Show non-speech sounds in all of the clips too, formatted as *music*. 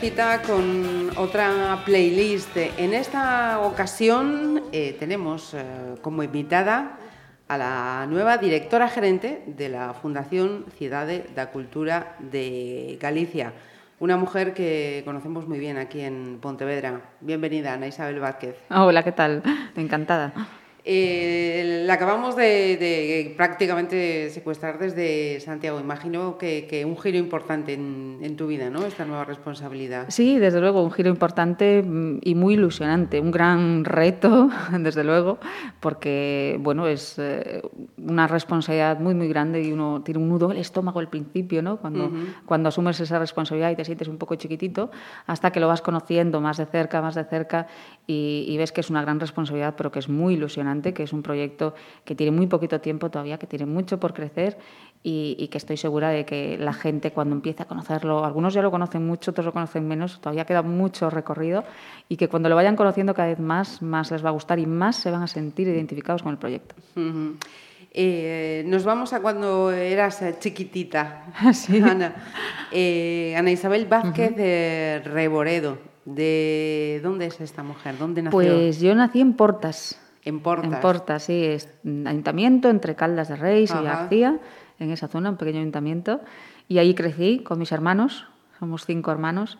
cita con otra playlist. En esta ocasión eh, tenemos eh, como invitada a la nueva directora gerente de la Fundación Cidade da Cultura de Galicia, una mujer que conocemos muy bien aquí en Pontevedra. Bienvenida, Ana Isabel Vázquez. Hola, ¿qué tal? Encantada. Eh, la acabamos de, de prácticamente secuestrar desde Santiago. Imagino que, que un giro importante en, en tu vida, ¿no? Esta nueva responsabilidad. Sí, desde luego, un giro importante mm, y muy ilusionante, un gran reto, *laughs* desde luego, porque bueno, es eh, una responsabilidad muy, muy grande y uno tiene un nudo en el estómago al principio, ¿no? Cuando, cuando asumes esa responsabilidad y te sientes un poco chiquitito, hasta que lo vas conociendo más de cerca, más de cerca y, y ves que es una gran responsabilidad, pero que es muy ilusionante, que es un proyecto que tiene muy poquito tiempo todavía, que tiene mucho por crecer y, y que estoy segura de que la gente cuando empiece a conocerlo, algunos ya lo conocen mucho, otros lo conocen menos, todavía queda mucho recorrido y que cuando lo vayan conociendo cada vez más, más les va a gustar y más se van a sentir identificados con el proyecto. Eh, nos vamos a cuando eras eh, chiquitita, *laughs* Sí. Ana. Eh, Ana Isabel Vázquez de Reboredo. ¿De dónde es esta mujer? ¿Dónde nació? Pues yo nací en Portas. En Portas. En Portas, sí, es un ayuntamiento entre Caldas de Reis y. García, en esa zona, un pequeño ayuntamiento. Y ahí crecí con mis hermanos, somos cinco hermanos.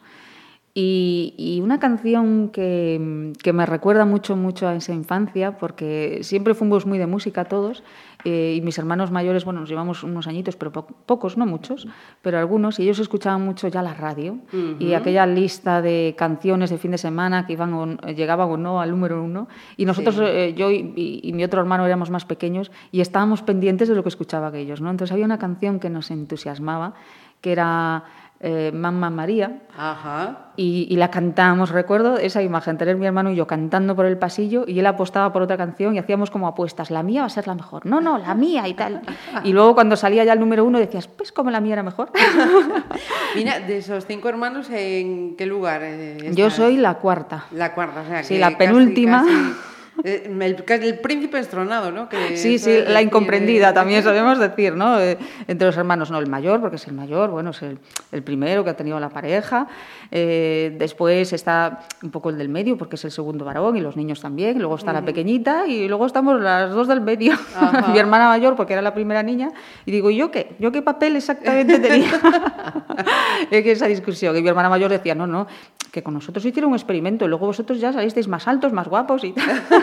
Y, y una canción que, que me recuerda mucho, mucho a esa infancia, porque siempre fuimos muy de música todos, eh, y mis hermanos mayores, bueno, nos llevamos unos añitos, pero po- pocos, no muchos, pero algunos, y ellos escuchaban mucho ya la radio, y aquella lista de canciones de fin de semana que iban o- llegaban o no al número uno, y nosotros, Sí. eh, yo y, y- y mi otro hermano éramos más pequeños, y estábamos pendientes de lo que escuchaban ellos, ¿no? Entonces había una canción que nos entusiasmaba, que era eh, Mamma María, Ajá. y, y la cantábamos, recuerdo esa imagen, tener mi hermano y yo cantando por el pasillo y él apostaba por otra canción y hacíamos como apuestas, la mía va a ser la mejor, no, no, la mía y tal. Y luego cuando salía ya el número uno decías, pues como la mía era mejor. *laughs* Mira, de esos cinco hermanos, ¿en qué lugar? eh, Yo soy la cuarta. La cuarta, o sea, Sí, que la casi- penúltima. casi, el, casi el príncipe estronado, ¿no? Que Sí, sí, la incomprendida eh, también sabemos decir, ¿no? Eh, entre los hermanos, no, el mayor, porque es el mayor, bueno, es el, el primero que ha tenido la pareja. Eh, después está un poco el del medio, porque es el segundo varón y los niños también. Luego está la pequeñita y luego estamos las dos del medio. *laughs* Mi hermana mayor, porque era la primera niña. Y digo, ¿y yo qué? ¿Yo qué papel exactamente tenía? *laughs* es que esa discusión. Y mi hermana mayor decía, no, no, que con nosotros hicieron un experimento y luego vosotros ya salisteis más altos, más guapos y tal.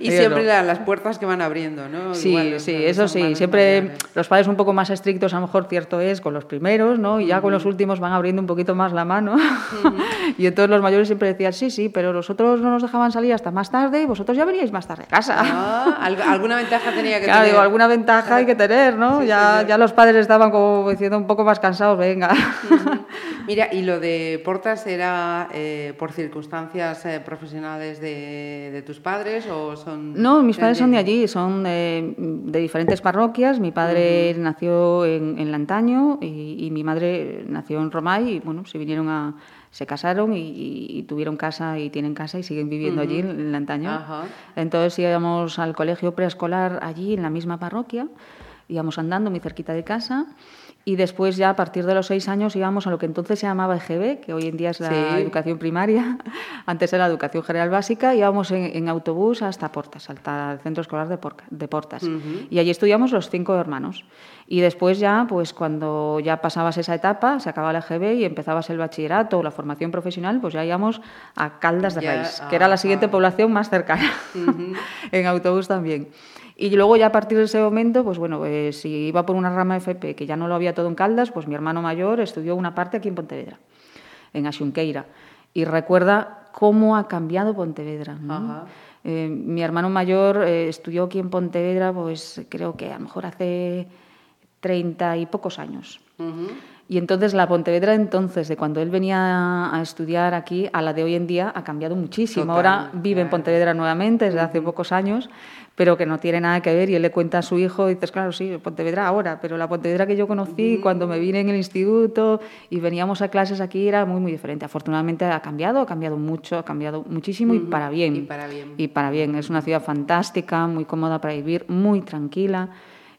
Y siempre no. la- las puertas que van abriendo, ¿no? Sí, Igual, sí, eso sí. Siempre mayores. los padres un poco más estrictos, a lo mejor cierto es, con los primeros, ¿no? Y ya con los últimos van abriendo un poquito más la mano. *laughs* y entonces los mayores siempre decían, sí, sí, pero los otros no nos dejaban salir hasta más tarde y vosotros ya veníais más tarde a casa. Ah, al- alguna ventaja tenía que *laughs* Claro, tener. digo, alguna ventaja hay que tener, ¿no? Sí, ya, ya los padres estaban como diciendo un poco más cansados, venga. *laughs* Mira, y lo de Portas era eh, por circunstancias eh, profesionales de, de tus padres o son. No, mis padres son de allí, son eh, de diferentes parroquias. Mi padre nació en, en Lantaño y, y mi madre nació en Romay y bueno, se vinieron a, se casaron y, y- tuvieron casa y tienen casa y siguen viviendo allí en Lantaño. Ajá. Entonces íbamos al colegio preescolar allí en la misma parroquia, íbamos andando muy cerquita de casa. Y después ya a partir de los seis años íbamos a lo que entonces se llamaba EGB, que hoy en día es la Sí. educación primaria, *laughs* antes era educación general básica, íbamos en, en autobús hasta Portas, hasta el centro escolar de, Porca- de Portas. Y allí estudiamos los cinco hermanos. Y después ya, pues cuando ya pasabas esa etapa, se acababa el EGB y empezabas el bachillerato o la formación profesional, pues ya íbamos a Caldas de Reis, que era la siguiente población más cercana, *laughs* en autobús también. Y luego ya a partir de ese momento, pues bueno, eh, si iba por una rama FP que ya no lo había todo en Caldas, pues mi hermano mayor estudió una parte aquí en Pontevedra, en Axunqueira. Y recuerda cómo ha cambiado Pontevedra. ¿no? Ajá. Eh, mi hermano mayor eh, estudió aquí en Pontevedra, pues creo que a lo mejor hace treinta y pocos años. Ujú. Y entonces la Pontevedra entonces, de cuando él venía a estudiar aquí, a la de hoy en día, ha cambiado muchísimo. Ahora vive en Pontevedra nuevamente desde hace pocos años, pero que no tiene nada que ver. Y él le cuenta a su hijo, y dices, claro, sí, Pontevedra ahora, pero la Pontevedra que yo conocí cuando me vine en el instituto y veníamos a clases aquí era muy, muy diferente. Afortunadamente ha cambiado, ha cambiado mucho, ha cambiado muchísimo y para bien. Y para bien. Y para bien. Es una ciudad fantástica, muy cómoda para vivir, muy tranquila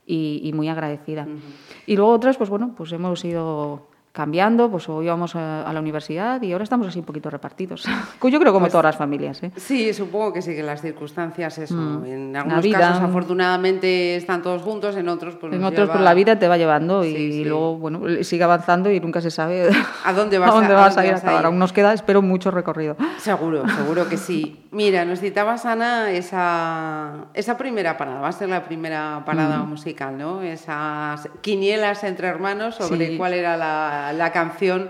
y, y muy agradecida. Y luego otras, pues bueno, pues hemos ido cambiando, pues hoy íbamos a, a, la universidad y ahora estamos así un poquito repartidos. *laughs* Yo creo como Pues, todas las familias. ¿eh? Sí, supongo que sí, que las circunstancias, eso. Mm. En algunos vida. casos, afortunadamente, están todos juntos, en otros, pues En otros, lleva- pues la vida te va llevando y Sí, sí. luego, bueno, sigue avanzando y nunca se sabe ¿A *laughs* dónde vas a, dónde vas a a ir dónde a vas a acabar. ir? Aún nos queda, espero, mucho recorrido. Seguro, *laughs* seguro que sí. Mira, nos citabas, Ana, esa, esa primera parada, va a ser la primera parada musical, ¿no? Esas quinielas entre hermanos sobre Sí. cuál era la, la canción,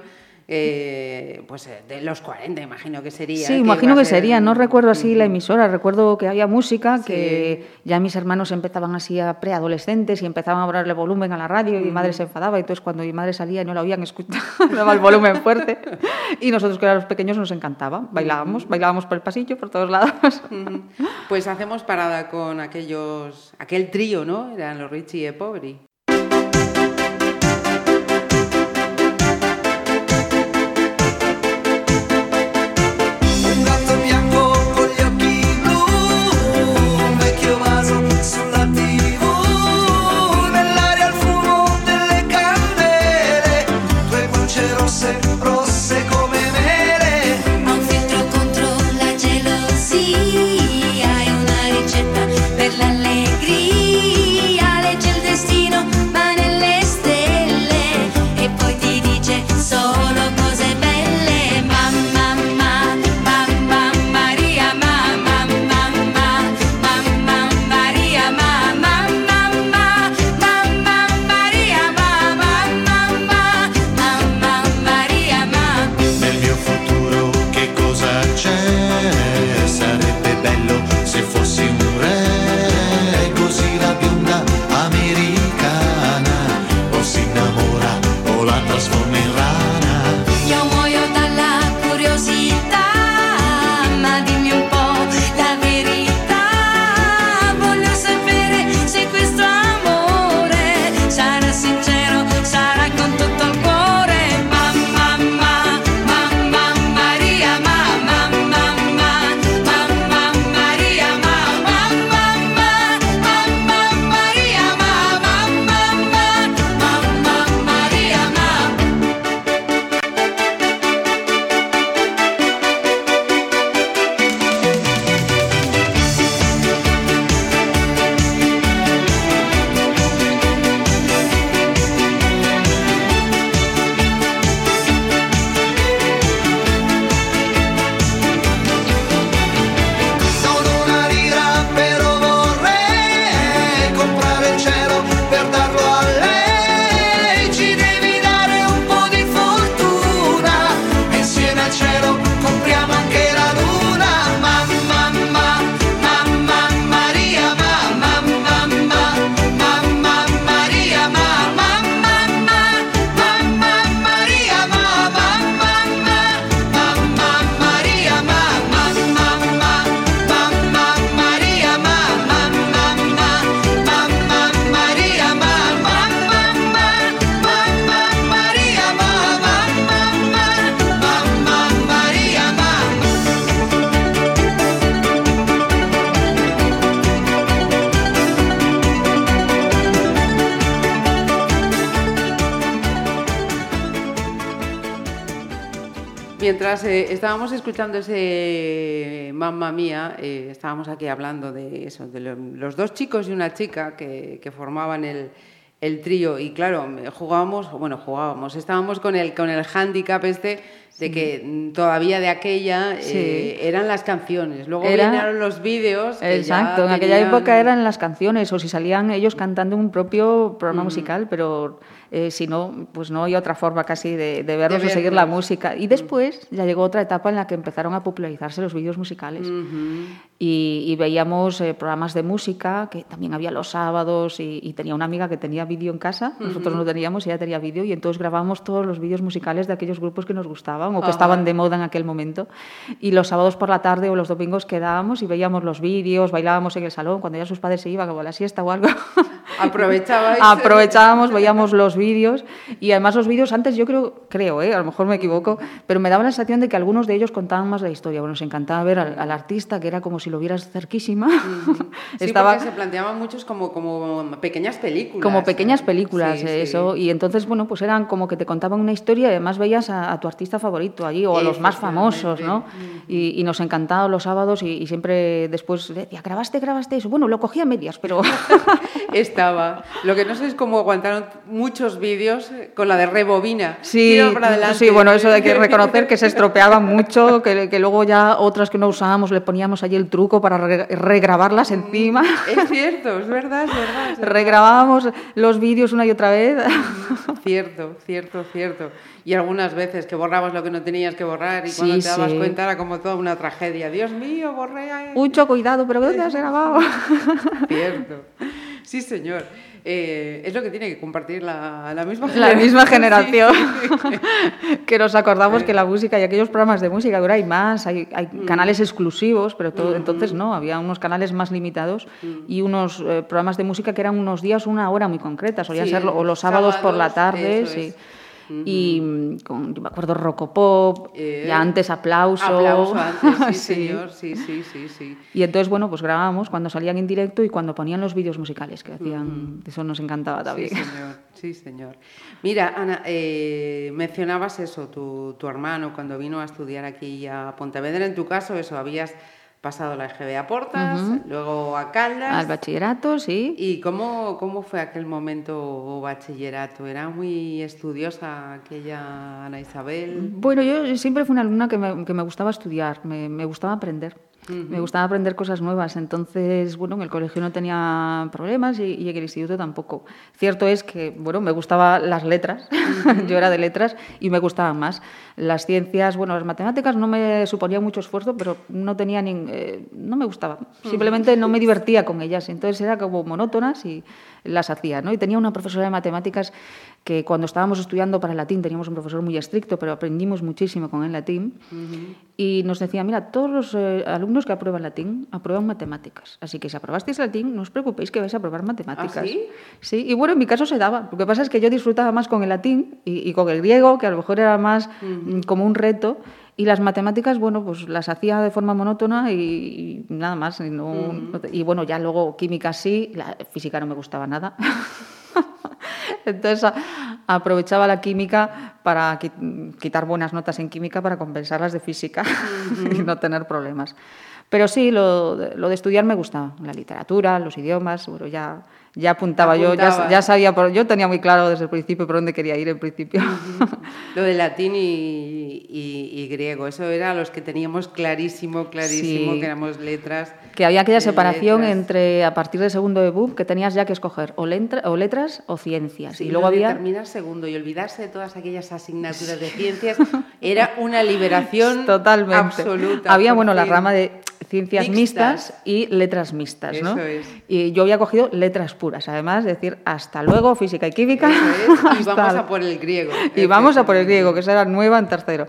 eh, pues eh, de los 40, imagino que sería. Sí, que imagino que ser- sería. No recuerdo así la emisora. Recuerdo que había música, que ya mis hermanos empezaban así a preadolescentes y empezaban a ponerle volumen a la radio y mi madre se enfadaba. Y entonces cuando mi madre salía y no la oían, escuchaba *laughs* el volumen fuerte. Y nosotros que éramos pequeños nos encantaba. Bailábamos, bailábamos por el pasillo, por todos lados. Pues hacemos parada con aquellos, aquel trío, ¿no? Eran los Richie e Poveri. Mientras eh, estábamos escuchando ese Mamma Mía, eh, estábamos aquí hablando de eso, de lo- los dos chicos y una chica que, que formaban el, el trío. Y claro, jugábamos, bueno, jugábamos, estábamos con el, con el hándicap este de que mm, todavía de aquella eh, eran las canciones. Luego Era- vinieron los vídeos. Exacto, en aquella tenían- época eran las canciones o si salían ellos cantando un propio Mm. programa musical, pero eh, si no, pues no hay otra forma casi de, de verlos, De seguir la música. Y después ya llegó otra etapa en la que empezaron a popularizarse los vídeos musicales. Y, y veíamos eh, programas de música, que también había los sábados, y, y tenía una amiga que tenía vídeo en casa, nosotros no teníamos, ella tenía vídeo, y entonces grabábamos todos los vídeos musicales de aquellos grupos que nos gustaban o que Ajá. estaban de moda en aquel momento. Y los sábados por la tarde o los domingos quedábamos y veíamos los vídeos, bailábamos en el salón, cuando ya sus padres se iban a la siesta o algo. *laughs* Aprovechabais. Aprovechábamos, veíamos los vídeos y además los vídeos antes yo creo, creo, ¿eh? a lo mejor me equivoco, pero me daba la sensación de que algunos de ellos contaban más la historia. Bueno, nos encantaba ver al, al artista que era como si lo vieras cerquísima. Sí, *laughs* Estaba porque se planteaban muchos como, como pequeñas películas. como pequeñas películas, Sí, eh, sí. eso. Y entonces, bueno, pues eran como que te contaban una historia y además veías a, a tu artista favorito allí o a los más famosos, ¿no? Y, y nos encantaba los sábados y, y siempre después decía, grabaste, grabaste eso. Bueno, lo cogía a medias, pero... *laughs* *laughs* Lo que no sé es cómo aguantaron muchos vídeos con la de rebobina. Sí, sí, bueno, eso hay que reconocer que se estropeaba mucho, que, que luego ya otras que no usábamos le poníamos allí el truco para re- regrabarlas encima. Es cierto, es verdad, es verdad. es verdad. Regrabábamos los vídeos una y otra vez. Cierto, cierto, cierto. Y algunas veces que borrabas lo que no tenías que borrar y cuando Sí, te dabas sí. cuenta era como toda una tragedia. Dios mío, borré. Mucho cuidado, pero ¿dónde has *laughs* grabado? Cierto. Sí, señor. Eh, es lo que tiene que compartir la, la misma La misma generación. Sí. *laughs* que nos acordamos que la música y aquellos programas de música, ahora hay más, hay, hay Mm. canales exclusivos, pero todo, entonces no, había unos canales más limitados Mm. y unos eh, programas de música que eran unos días, una hora muy concreta, solía Sí, ser o los sábados, por la tarde, sí. es. Y mm, con, yo me acuerdo Rocopop, Eh, ya antes aplauso. Aplauso antes, sí, *laughs* Sí. señor. Sí, sí, sí, sí. Y entonces, bueno, pues grabábamos cuando salían en directo y cuando ponían los vídeos musicales que hacían, eso nos encantaba también. Sí, *laughs* señor. Sí, señor. Mira, Ana, eh, mencionabas eso, tu, tu hermano cuando vino a estudiar aquí a Pontevedra. En tu caso, eso, habías pasado la EGB a Portas, luego a Caldas. Al bachillerato, sí. ¿Y cómo, cómo fue aquel momento bachillerato? ¿Era muy estudiosa aquella Ana Isabel? Bueno, yo siempre fui una alumna que me, que me gustaba estudiar, me, me gustaba aprender. Me gustaba aprender cosas nuevas, entonces, bueno, en el colegio no tenía problemas y, y en el instituto tampoco. Cierto es que, bueno, me gustaban las letras, *laughs* yo era de letras y me gustaban más. Las ciencias, bueno, las matemáticas no me suponían mucho esfuerzo, pero no tenía ni, eh, no me gustaban, simplemente no me divertía con ellas, entonces era como monótonas y las hacía, ¿no? Y tenía una profesora de matemáticas que cuando estábamos estudiando para el latín teníamos un profesor muy estricto, pero aprendimos muchísimo con el latín y nos decía, mira, todos los eh, alumnos que aprueban latín aprueban matemáticas, así que si aprobasteis latín, no os preocupéis que vais a aprobar matemáticas. ¿Ah, sí? Sí, y bueno, en mi caso se daba. Lo que pasa es que yo disfrutaba más con el latín y, y con el griego, que a lo mejor era más mm, como un reto. Y las matemáticas, bueno, pues las hacía de forma monótona y, y nada más. Y, no- no te- y bueno, ya luego química sí, la física no me gustaba nada. *laughs* *laughs* Entonces aprovechaba la química para qui- quitar buenas notas en química para compensar las de física *laughs* y no tener problemas. Pero sí, lo, de- lo de estudiar me gustaba, la literatura, los idiomas, bueno, ya, ya apuntaba, yo, ya, Apuntaba. ya sabía, yo tenía muy claro desde el principio por dónde quería ir en principio. *laughs* Lo de latín y, y- y griego, eso era los que teníamos clarísimo, clarísimo, Sí. que éramos letras. que había aquella eh, separación letras. entre, a partir de segundo de BUP, que tenías ya que escoger o, lentra- o letras o ciencias. Sí, y luego había... terminar segundo y olvidarse de todas aquellas asignaturas de ciencias era una liberación *laughs* Totalmente. absoluta. Había, bueno, la rama de ciencias Mixtas. mixtas, y letras mixtas, ¿no? Eso es. Y yo había cogido letras puras, además, decir, hasta luego, física y química. Es, *laughs* y vamos a por el griego. Y vamos a por el griego, que esa era nueva en tercero.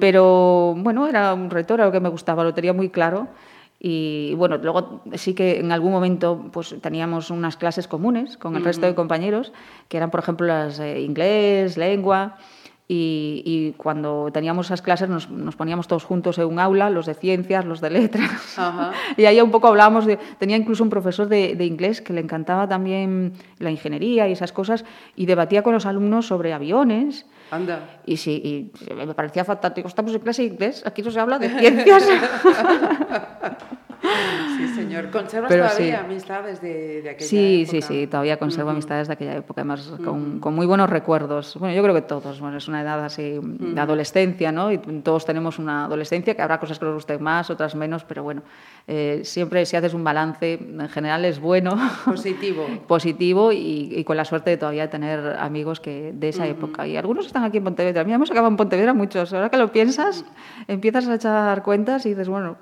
Pero bueno, era un reto, era lo que me gustaba, lo tenía muy claro. Y bueno, luego sí que en algún momento pues teníamos unas clases comunes con el resto de compañeros, que eran, por ejemplo, las de inglés, lengua. Y, y cuando teníamos esas clases nos, nos poníamos todos juntos en un aula, los de ciencias, los de letras. Ajá. *laughs* Y ahí un poco hablábamos de... Tenía incluso un profesor de, de inglés que le encantaba también la ingeniería y esas cosas y debatía con los alumnos sobre aviones. Anda. Y sí, y me parecía fantástico. Estamos en clase de inglés, aquí no se habla de ciencias. *laughs* Sí, señor. ¿Conservas Pero todavía sí. amistades de, de aquella Sí, sí, época? sí, todavía conservo amistades de aquella época, además con, con muy buenos recuerdos. Bueno, yo creo que todos, bueno, es una edad así de adolescencia, ¿no? Y todos tenemos una adolescencia, que habrá cosas que nos gusten más, otras menos, pero bueno, eh, siempre si haces un balance, en general es bueno. Positivo. *laughs* positivo y, y con la suerte de todavía tener amigos que de esa época. Y algunos están aquí en Pontevedra. Mira, hemos acabado en Pontevedra muchos. Ahora que lo piensas, empiezas a echar cuentas y dices, bueno,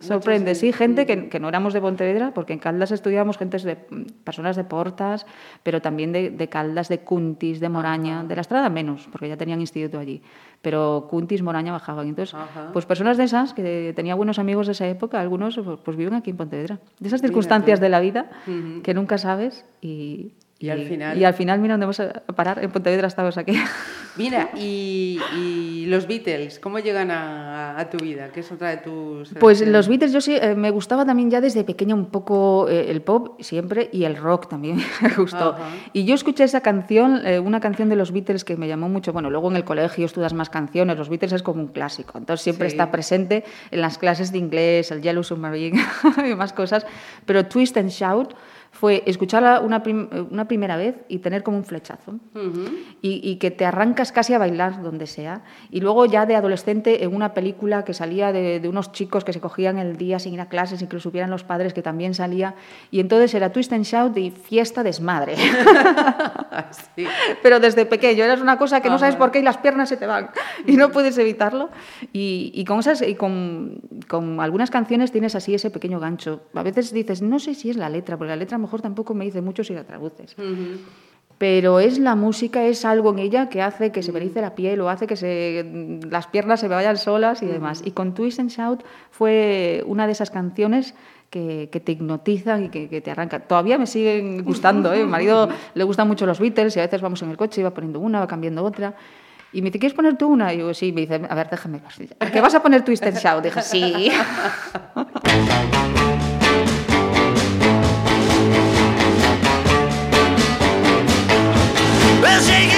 sorprende. Sí, gente que, que no éramos de Pontevedra, porque en Caldas estudiábamos gentes de, personas de Portas, pero también de, de Caldas, de Cuntis, de Moraña, de la Estrada menos, porque ya tenían instituto allí. Pero Cuntis, Moraña bajaban. Entonces, Ajá. pues personas de esas, que tenía buenos amigos de esa época, algunos pues, pues viven aquí en Pontevedra. De esas circunstancias de la vida que nunca sabes y, Y al final- y al final, mira dónde vamos a parar. En Pontevedra estamos aquí. *laughs* Mira, y, y los Beatles, ¿cómo llegan a, a tu vida? ¿Qué es otra de tus...? Pues los Beatles, yo sí, eh, me gustaba también ya desde pequeña un poco eh, el pop siempre y el rock también *laughs* me gustó. Ajá. Y yo escuché esa canción, eh, una canción de los Beatles que me llamó mucho. Bueno, luego en el colegio estudias más canciones, los Beatles es como un clásico, entonces siempre Sí. está presente en las clases de inglés, el Yellow Submarine *laughs* y más cosas. Pero Twist and Shout fue escucharla una, prim- eh, una primera vez y tener como un flechazo. y, y que te arrancas casi a bailar donde sea. Y luego ya de adolescente en una película que salía de, de unos chicos que se cogían el día sin ir a clases y que lo supieran los padres que también salía. Y entonces era twist and shout y fiesta desmadre. *laughs* Sí. Pero desde pequeño eras una cosa que no sabes por qué y las piernas se te van y no puedes evitarlo. Y, y con, esas, y con, con algunas canciones tienes así ese pequeño gancho. A veces dices, no sé si es la letra, porque la letra mejor tampoco me dice mucho si la traduces. Pero es la música, es algo en ella que hace que se me la piel o hace que se, las piernas se me vayan solas y demás. Y con Twist and Shout fue una de esas canciones que, que te hipnotizan y que, que te arrancan. Todavía me siguen gustando. ¿eh? Mi marido *laughs* le gustan mucho los Beatles y a veces vamos en el coche y va poniendo una, va cambiando otra. Y me dice, ¿quieres poner tú una? Y digo, sí. Me dice, a ver, déjame. ¿Que vas a poner Twist and Shout? Dije, sí. *laughs* Well, shake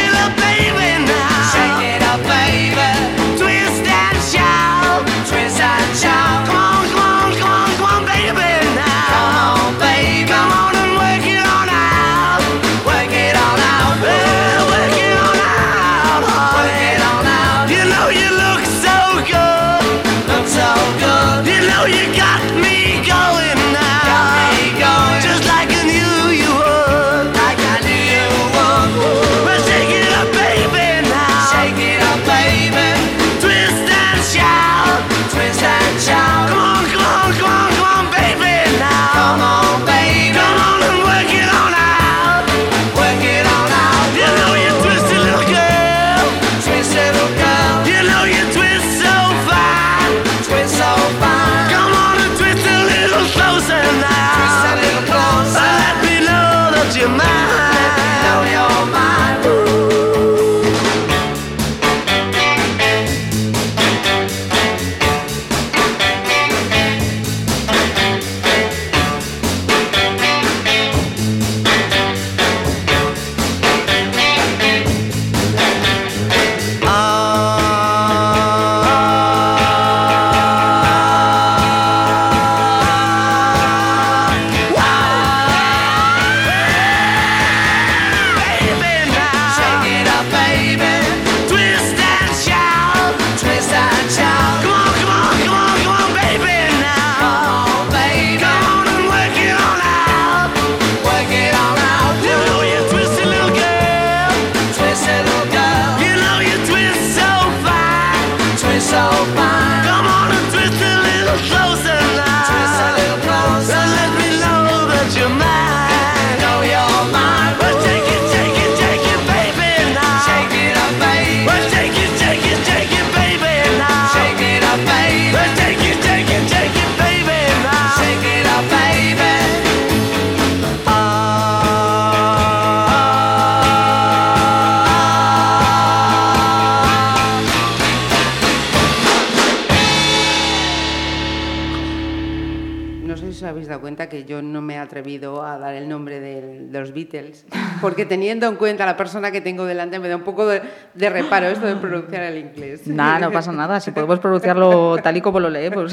porque teniendo en cuenta la persona que tengo delante me da un poco de, de reparo esto de pronunciar el inglés. Nada, no pasa nada. Si podemos pronunciarlo tal y como lo leemos.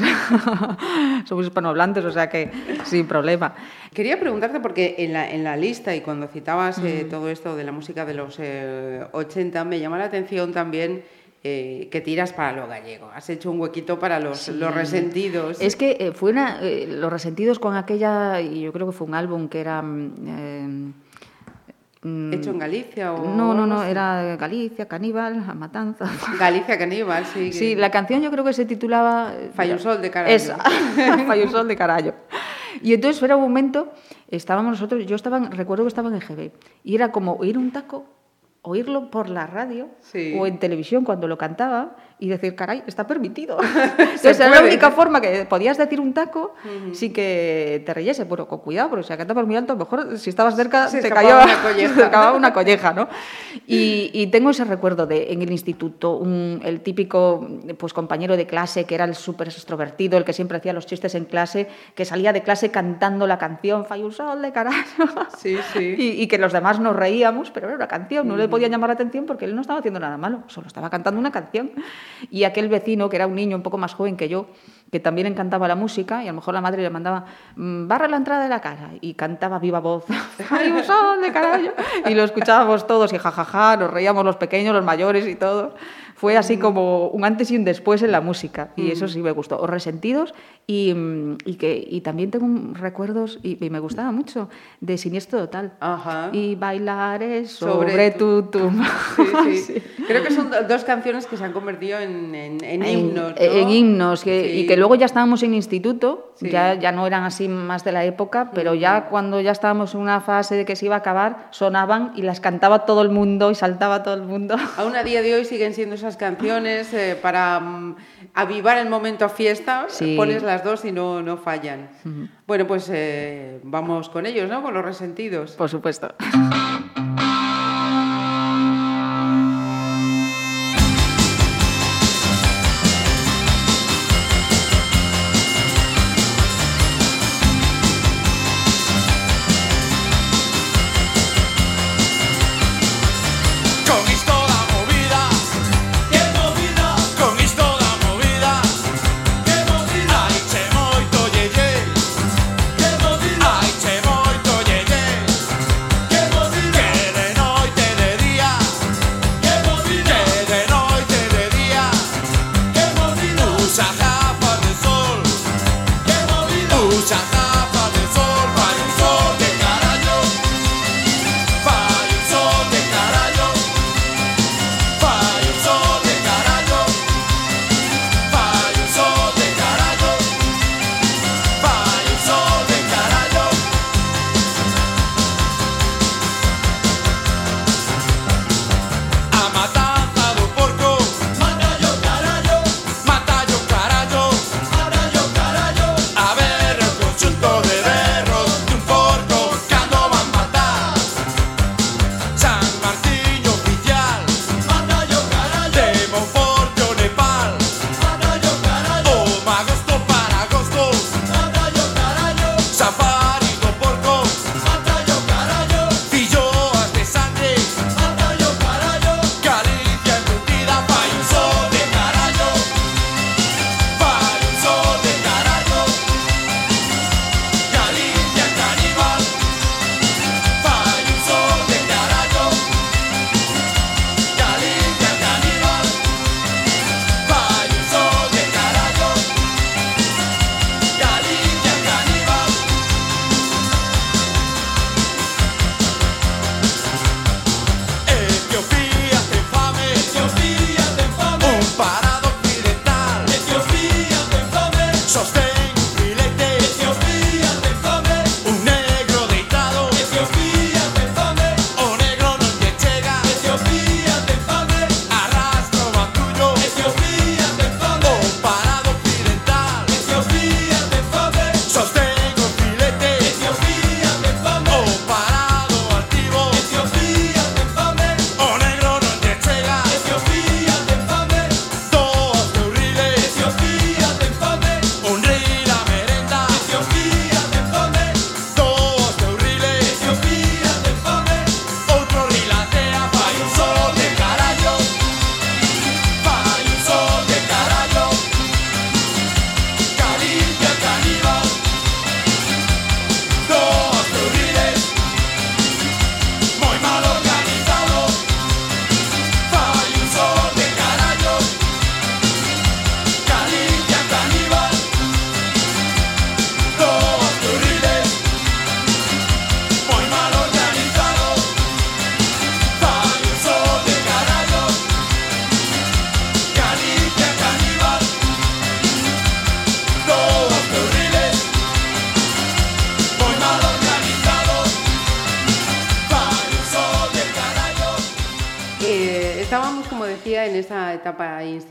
*laughs* Somos hispanohablantes, o sea que sin problema. Quería preguntarte, porque en la, en la lista y cuando citabas eh, todo esto de la música de los eh, 80, me llama la atención también eh, que tiras para lo gallego. Has hecho un huequito para los, los resentidos. Es que eh, fue una, eh, Los Resentidos con aquella, y yo creo que fue un álbum que era... mm, ¿Hecho en Galicia o No, no, no, era Galicia, Caníbal, A Matanza. *laughs* Galicia Caníbal, sí. Sí, la canción yo creo que se titulaba... Fallusol de carallo. Esa, *laughs* Fallusol de carallo. Y entonces era un momento, estábamos nosotros, yo estaba, recuerdo que estaba en EGB, y era como oír un taco, oírlo por la radio Sí. o en televisión cuando lo cantaba y decir, caray, está permitido. *laughs* Entonces era la única forma que podías decir un taco sin que te reyese, pero con cuidado, porque si la cantabas muy alto, a lo mejor si estabas cerca Se te cayó una *laughs* colleja. se acababa una colleja, ¿no? *laughs* Y, y tengo ese recuerdo de en el instituto, un- el típico pues, compañero de clase que era el súper extrovertido, el que siempre hacía los chistes en clase, que salía de clase cantando la canción Fai un sol de carajo. Sí, sí. Y, y que los demás nos reíamos, pero era una canción, no le podían llamar la atención porque él no estaba haciendo nada malo, solo estaba cantando una canción. Y aquel vecino, que era un niño un poco más joven que yo, que también encantaba la música, y a lo mejor la madre le mandaba, "Mm, barra la entrada de la casa, y cantaba viva voz, *laughs* ¡ay, un sol de carajo! Y lo escuchábamos todos, y jajaja, nos reíamos los pequeños, los mayores y todo. Fue así como un antes y un después en la música, y eso sí me gustó. O Resentidos, y, mm, y que, y también tengo un- recuerdos, y, y me gustaba mucho, de Siniestro Total. Ajá. Y bailaré Sobre sobre, tu- tu tumba. *laughs* Sí, sí. Creo que son do- dos canciones que se han convertido en, en- en himnos. ¿no? en himnos, que- y que luego ya estábamos en instituto, ya, ya no eran así más de la época, pero ya cuando ya estábamos en una fase de que se iba a acabar, sonaban y las cantaba todo el mundo y saltaba todo el mundo. *laughs* Aún a día de hoy siguen siendo esas canciones eh, para mm, avivar el momento fiesta. Sí. Pones las dos y no, no fallan. Bueno, pues eh, vamos con ellos, ¿no? Con los resentidos. Por supuesto.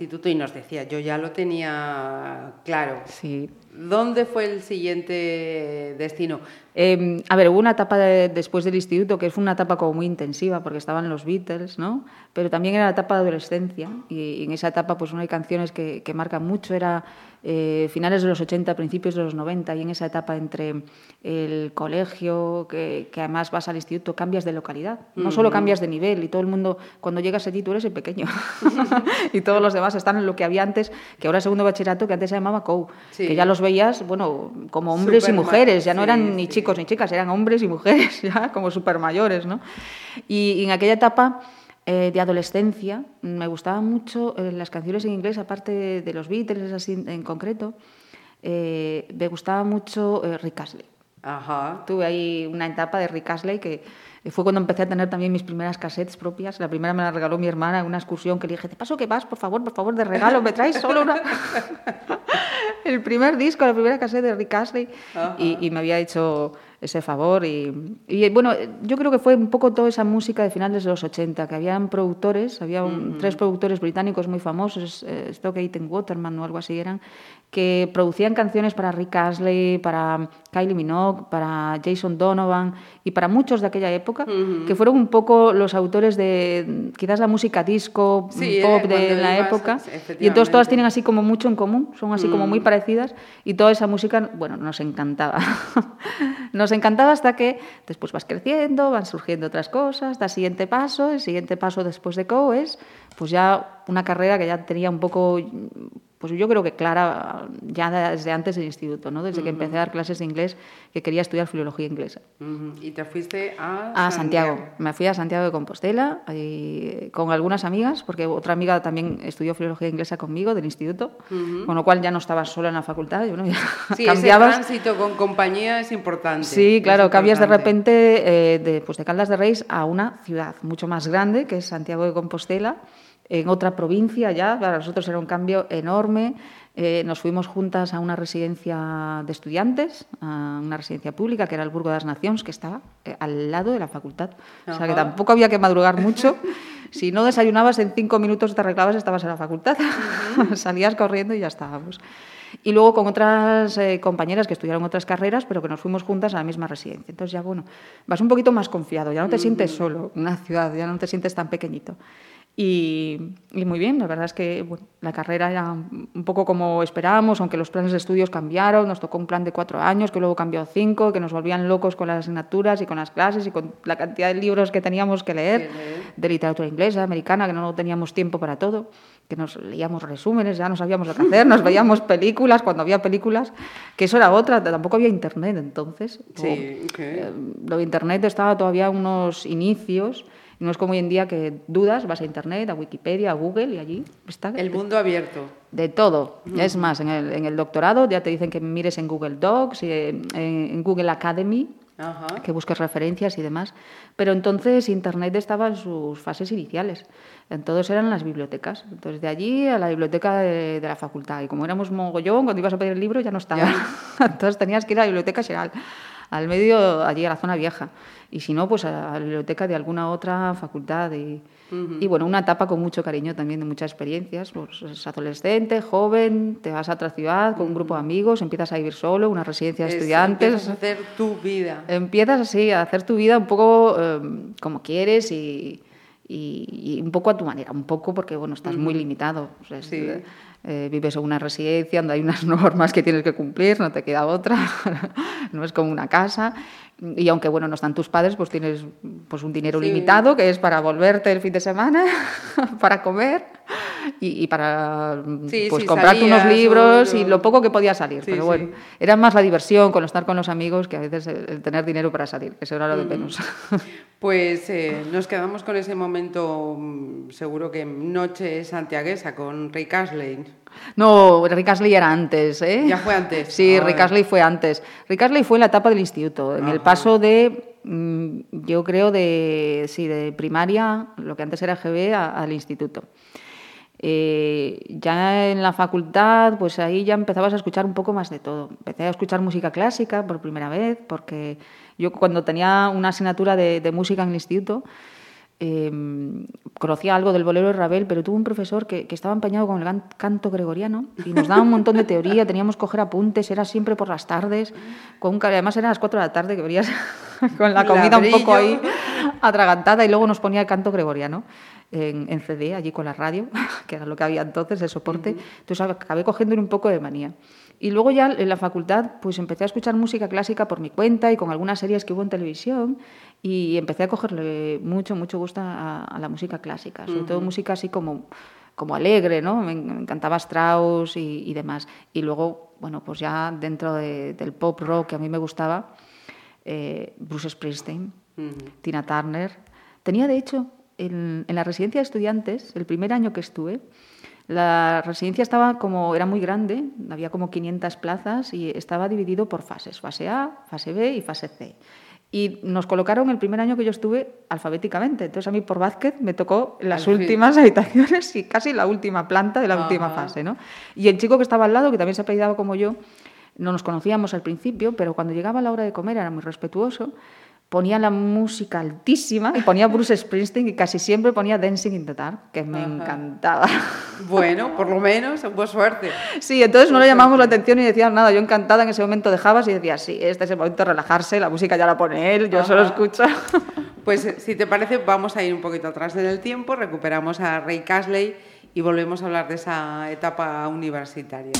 Instituto y nos decía, yo ya lo tenía claro. Sí. ¿Dónde fue el siguiente destino? Eh, a ver, hubo una etapa de- después del instituto que fue una etapa como muy intensiva porque estaban los Beatles, ¿no? Pero también era la etapa de adolescencia y, y en esa etapa pues no hay canciones que, que marcan mucho, era eh, finales de los 80, principios de los 90 y en esa etapa entre el colegio, que, que además vas al instituto, cambias de localidad, no solo cambias de nivel y todo el mundo, cuando llegas allí tú eres el pequeño *laughs* *laughs* y todos los demás están en lo que había antes, que ahora es segundo bachillerato, que antes se llamaba COU, Sí. que ya los veías, bueno, como hombres y mujeres, ya no sí, eran ni sí. chicos ni chicas, eran hombres y mujeres, *laughs* ya como super mayores, ¿no? Y, y en aquella etapa eh, de adolescencia me gustaban mucho eh, las canciones en inglés, aparte de, de los Beatles así en, concreto, eh, me gustaba mucho eh, Rick Astley. Ajá. Tuve ahí una etapa de Rick Astley que fue cuando empecé a tener también mis primeras cassettes propias. La primera me la regaló mi hermana en una excursión que le dije, te paso que vas, por favor, por favor, de regalo, me traes solo una... *laughs* el primer disco, la primera cassette de Rick Astley y, y me había hecho ese favor y, y, bueno, yo creo que fue un poco toda esa música de finales de los 80, que habían productores, había un- tres productores británicos muy famosos, eh, Stock Aitken Waterman o algo así eran, que producían canciones para Rick Astley, para Kylie Minogue, para Jason Donovan y para muchos de aquella época, que fueron un poco los autores de quizás la música disco, Sí, pop de la época. Y entonces todas tienen así como mucho en común, son así como muy parecidas y toda esa música, bueno, nos encantaba. *laughs* nos encantaba hasta que después vas creciendo, van surgiendo otras cosas, da siguiente paso, el siguiente paso después de CO es pues ya una carrera que ya tenía un poco pues yo creo que clara ya desde antes del instituto, ¿no? Desde que empecé a dar clases de inglés, que quería estudiar filología inglesa. Y te fuiste a, A Santiago. Me fui a Santiago de Compostela y con algunas amigas, porque otra amiga también estudió filología inglesa conmigo del instituto, con lo cual ya no estaba sola en la facultad. Yo, ¿no? Ya *laughs* Sí, cambiabas. ese tránsito con compañía es importante. Sí, claro, cambias de repente eh, de, pues de Caldas de Reis a una ciudad mucho más grande, que es Santiago de Compostela, en otra provincia ya. Para nosotros era un cambio enorme. Eh, nos fuimos juntas a una residencia de estudiantes, a una residencia pública, que era el Burgo de las Naciones, que estaba eh, al lado de la facultad. O sea que Ajá. tampoco había que madrugar mucho. Si no desayunabas, en cinco minutos te arreglabas, estabas en la facultad. *laughs* Salías corriendo y ya estábamos. Y luego con otras eh, compañeras que estudiaron otras carreras, pero que nos fuimos juntas a la misma residencia. Entonces ya, bueno, vas un poquito más confiado, ya no te sientes solo en una ciudad, ya no te sientes tan pequeñito. Y, y muy bien, la verdad es que bueno, la carrera era un poco como esperábamos, aunque los planes de estudios cambiaron, nos tocó un plan de cuatro años, que luego cambió a cinco, que nos volvían locos con las asignaturas y con las clases y con la cantidad de libros que teníamos que leer, de literatura inglesa, americana, que no teníamos tiempo para todo, que nos leíamos resúmenes, ya no sabíamos lo que hacer, nos *laughs* veíamos películas cuando había películas, que eso era otra, tampoco había internet entonces. Sí, O, ok. eh, lo de internet estaba todavía en unos inicios, no es como hoy en día que dudas, vas a internet, a Wikipedia, a Google y allí está. El mundo abierto. De todo. Es más, en el, en el doctorado ya te dicen que mires en Google Docs, y en, en Google Academy, Ajá. que busques referencias y demás. Pero entonces Internet estaba en sus fases iniciales. Entonces eran las bibliotecas. Entonces de allí a la biblioteca de, de la facultad. Y como éramos mogollón, cuando ibas a pedir el libro ya no estaba. *laughs* entonces tenías que ir a la biblioteca general, al medio, allí a la zona vieja. Y si no, pues a la biblioteca de alguna otra facultad. Y, y bueno, una etapa con mucho cariño también, de muchas experiencias. Pues es adolescente, joven, te vas a otra ciudad con un grupo de amigos, empiezas a vivir solo, una residencia de Es- estudiantes. empiezas a hacer tu vida. Empiezas así a hacer tu vida un poco eh, como quieres y, y- y un poco a tu manera, un poco porque bueno estás muy limitado. O sea, es- Sí. eh, vives en una residencia donde hay unas *laughs* normas que tienes que cumplir, no te queda otra, *laughs* no es como una casa. Y aunque bueno no están tus padres, pues tienes pues un dinero Sí. limitado que es para volverte el fin de semana, *laughs* para comer y, y para Sí, pues sí, comprarte unos salías libros y lo- poco que podía salir. Pero bueno, era más la diversión con estar con los amigos que a veces el, el tener dinero para salir, que eso era lo de menos. *laughs* Pues eh, nos quedamos con ese momento, mm, seguro que noche santiaguesa, con Rick Astley. No, Rick Astley era antes, ¿eh? Ya fue antes. Sí, Rick. Astley fue antes. Rick Astley fue en la etapa del instituto, en el paso de, mm, yo creo, de, sí, de primaria, lo que antes era GB, a- al instituto. Eh, ya en la facultad, pues ahí ya empezabas a escuchar un poco más de todo. Empecé a escuchar música clásica por primera vez, porque yo cuando tenía una asignatura de, de música en el instituto, eh, conocía algo del bolero de Ravel, pero tuvo un profesor que, que estaba empañado con el canto gregoriano y nos daba un montón de teoría, teníamos que coger apuntes, era siempre por las tardes, con además era a las 4 de la tarde que venías *laughs* con la comida un poco ahí atragantada y luego nos ponía el canto gregoriano en, en CD, allí con la radio, *laughs* que era lo que había entonces, el soporte. Entonces acabé cogiendo un poco de manía. Y luego ya en la facultad pues empecé a escuchar música clásica por mi cuenta y con algunas series que hubo en televisión y empecé a cogerle mucho, mucho gusto a, a la música clásica, sobre todo música así como, como alegre, ¿no? Me, me encantaba Strauss y, y demás. Y luego, bueno, pues ya dentro de- del pop rock que a mí me gustaba, eh, Bruce Springsteen, Tina Turner. Tenía, de hecho, en, en la residencia de estudiantes, el primer año que estuve, la residencia estaba como, era muy grande, había como 500 plazas y estaba dividido por fases, fase A, fase B y fase C. Y nos colocaron el primer año que yo estuve alfabéticamente. Entonces a mí por Vázquez me tocó las fin. últimas *laughs* habitaciones y casi la última planta de la última fase. ¿no? Y el chico que estaba al lado, que también se apellidaba como yo, no nos conocíamos al principio, pero cuando llegaba la hora de comer era muy respetuoso, ponía la música altísima y ponía Bruce Springsteen y casi siempre ponía Dancing in the Dark, que me Ajá. encantaba. Bueno, por lo menos, hubo suerte. Sí, entonces no le llamamos la atención y decían nada. Yo encantada en ese momento dejabas y decía, sí, este es el momento de relajarse, la música ya la pone él, yo solo escucho. *laughs* Pues eh, si te parece, vamos a ir un poquito atrás en el tiempo, recuperamos a Ray Casley y volvemos a hablar de esa etapa universitaria.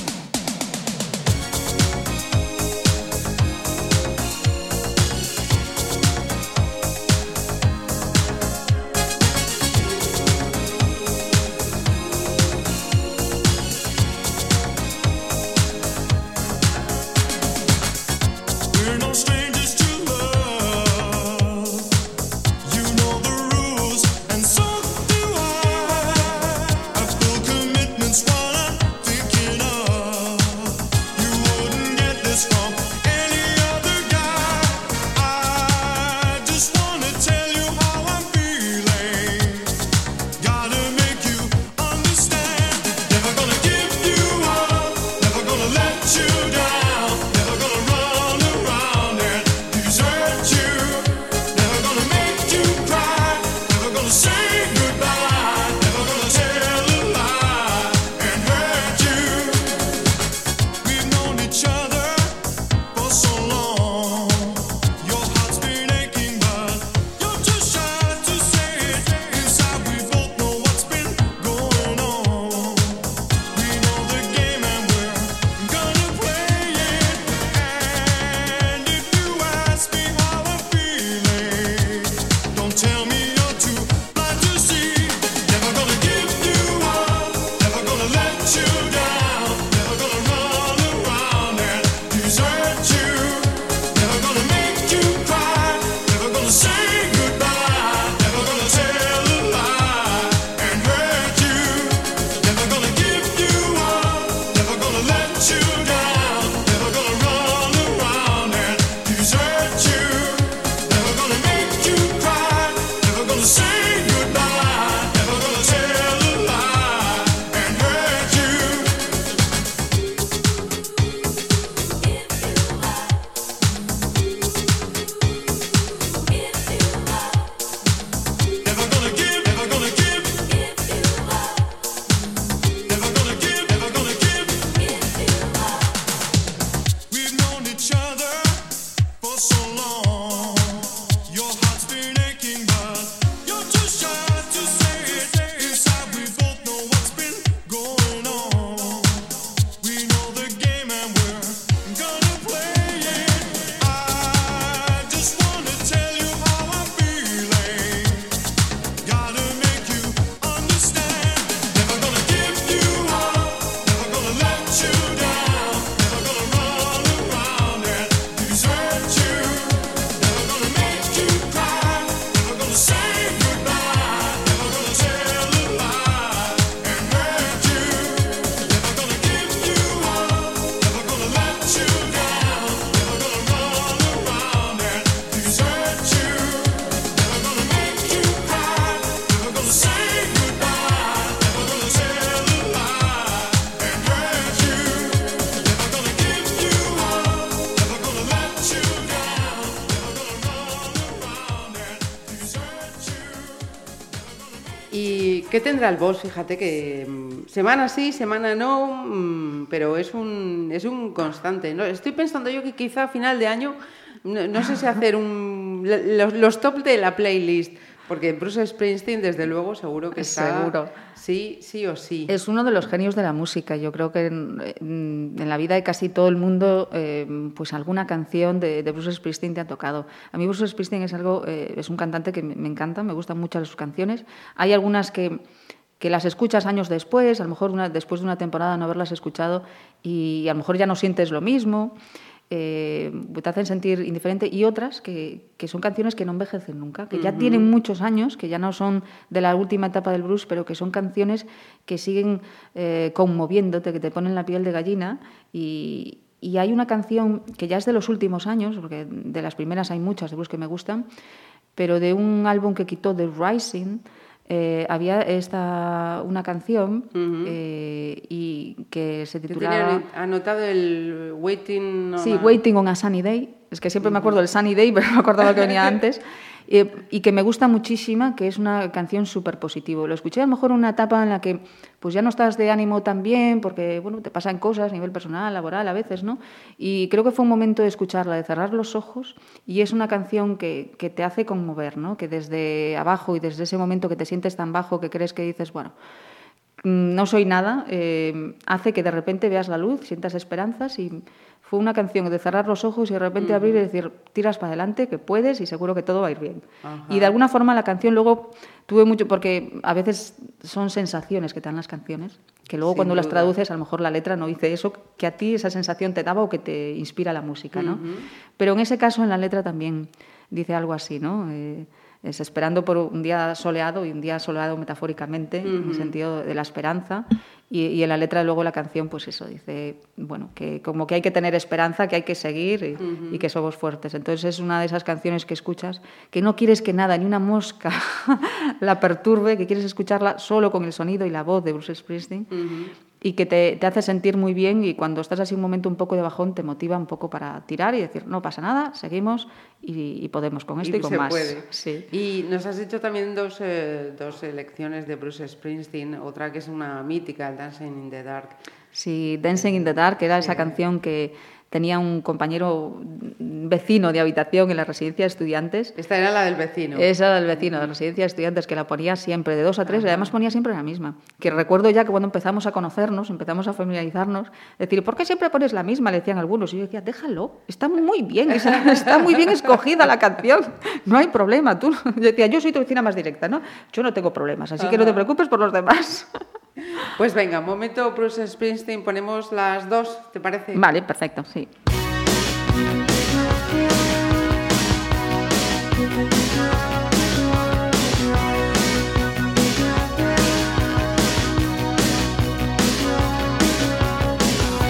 ¿Qué tendrá el boss? Fíjate que mm, semana sí, semana no, mm, pero es un, es un constante. ¿no? Estoy pensando yo que quizá a final de año, no, no sé si hacer un, los, los top de la playlist, porque Bruce Springsteen, desde luego, seguro que está... Seguro. Sí, sí o sí. Es uno de los genios de la música. Yo creo que en, en- la vida de casi todo el mundo, eh, pues alguna canción de, de Bruce Springsteen te ha tocado. A mí Bruce Springsteen es algo, eh, es un cantante que me encanta, me gustan mucho sus canciones. Hay algunas que que las escuchas años después, a lo mejor una- después de una temporada no haberlas escuchado y a lo mejor ya no sientes lo mismo, eh, te hacen sentir indiferente, y otras que, que son canciones que no envejecen nunca, que ya tienen muchos años, que ya no son de la última etapa del blues, pero que son canciones que siguen eh, conmoviéndote, que te ponen la piel de gallina. Y, y hay una canción que ya es de los últimos años, porque de las primeras hay muchas de blues que me gustan, pero de un álbum que quitó The Rising, eh, había esta, una canción eh, y que se titulaba... anotado el Waiting on Sí, a- Waiting on a Sunny Day. Es que siempre me acuerdo del Sunny Day, *laughs* pero no me acordaba que venía *laughs* antes. Eh, y que me gusta muchísima, que es una canción súper positivo. Lo escuché a lo mejor en una etapa en la que pues ya no estás de ánimo tan bien, porque bueno, te pasan cosas a nivel personal, laboral a veces, ¿no? Y creo que fue un momento de escucharla, de cerrar los ojos, y es una canción que, que te hace conmover, ¿no? Que desde abajo y desde ese momento que te sientes tan bajo que crees que dices, bueno, mm, no soy nada, eh, hace que de repente veas la luz, sientas esperanzas y fue una canción de cerrar los ojos y de repente abrir y decir, tiras para adelante, que puedes y seguro que todo va a ir bien. Y de alguna forma la canción luego tuve mucho, porque a veces son sensaciones que te dan las canciones, que luego Sin cuando las traduces a lo mejor la letra no dice eso que a ti esa sensación te daba o que te inspira la música, ¿no? Pero en ese caso en la letra también dice algo así, ¿no? Eh, es esperando por un día soleado y un día soleado metafóricamente, en el sentido de la esperanza. Y, y en la letra luego la canción, pues eso, dice, bueno, que como que hay que tener esperanza, que hay que seguir y, y que somos fuertes. Entonces es una de esas canciones que escuchas, que no quieres que nada, ni una mosca *laughs* la perturbe, que quieres escucharla solo con el sonido y la voz de Bruce Springsteen y que te, te hace sentir muy bien y cuando estás así un momento un poco de bajón te motiva un poco para tirar y decir, no pasa nada, seguimos y, y podemos con esto y, con se más. puede. Sí. Y nos has dicho también dos, eh, dos selecciones de Bruce Springsteen, otra que es una mítica, el Dancing in the Dark. Sí, Dancing in the Dark, que era esa canción que tenía un compañero vecino de habitación en la residencia de estudiantes. Esta era la del vecino. Esa era del vecino de la residencia de estudiantes que la ponía siempre, de dos a tres, y además ponía siempre la misma. Que recuerdo ya que cuando empezamos a conocernos, empezamos a familiarizarnos, decir, ¿por qué siempre pones la misma? Le decían algunos. Y yo decía, déjalo, está muy bien, está muy bien escogida la canción, no hay problema. Tú, yo decía, yo soy tu vecina más directa, ¿no? Yo no tengo problemas, así que no te preocupes por los demás. Pues venga, un momento Bruce Springsteen, ponemos las dos, ¿te parece? Vale, perfecto, sí.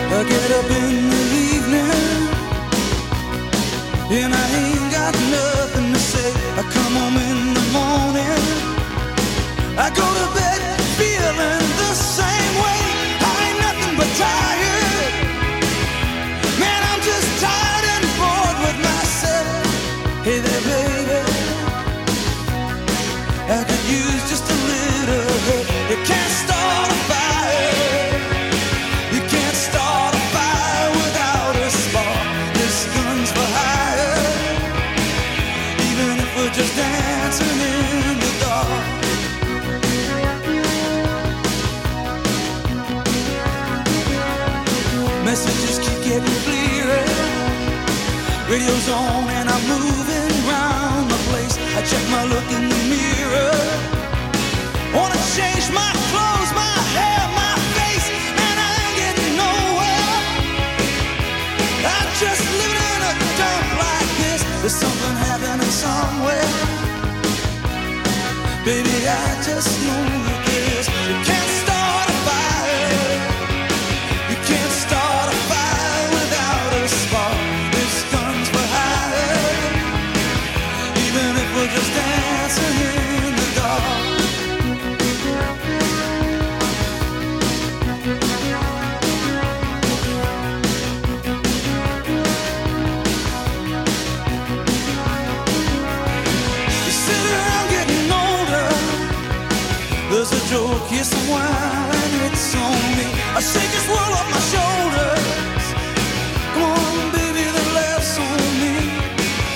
I get up in the evening and I ain't got nothing to say. I come home in the morning. I go Radio's on and I'm moving round the place. I check my look in the mirror. Wanna change my clothes, my hair, my face, and I ain't getting nowhere. I'm just living in a dump like this. There's something happening somewhere. Baby, I just know it's on me. I shake this world off my shoulders. Come on, baby, laughs on me.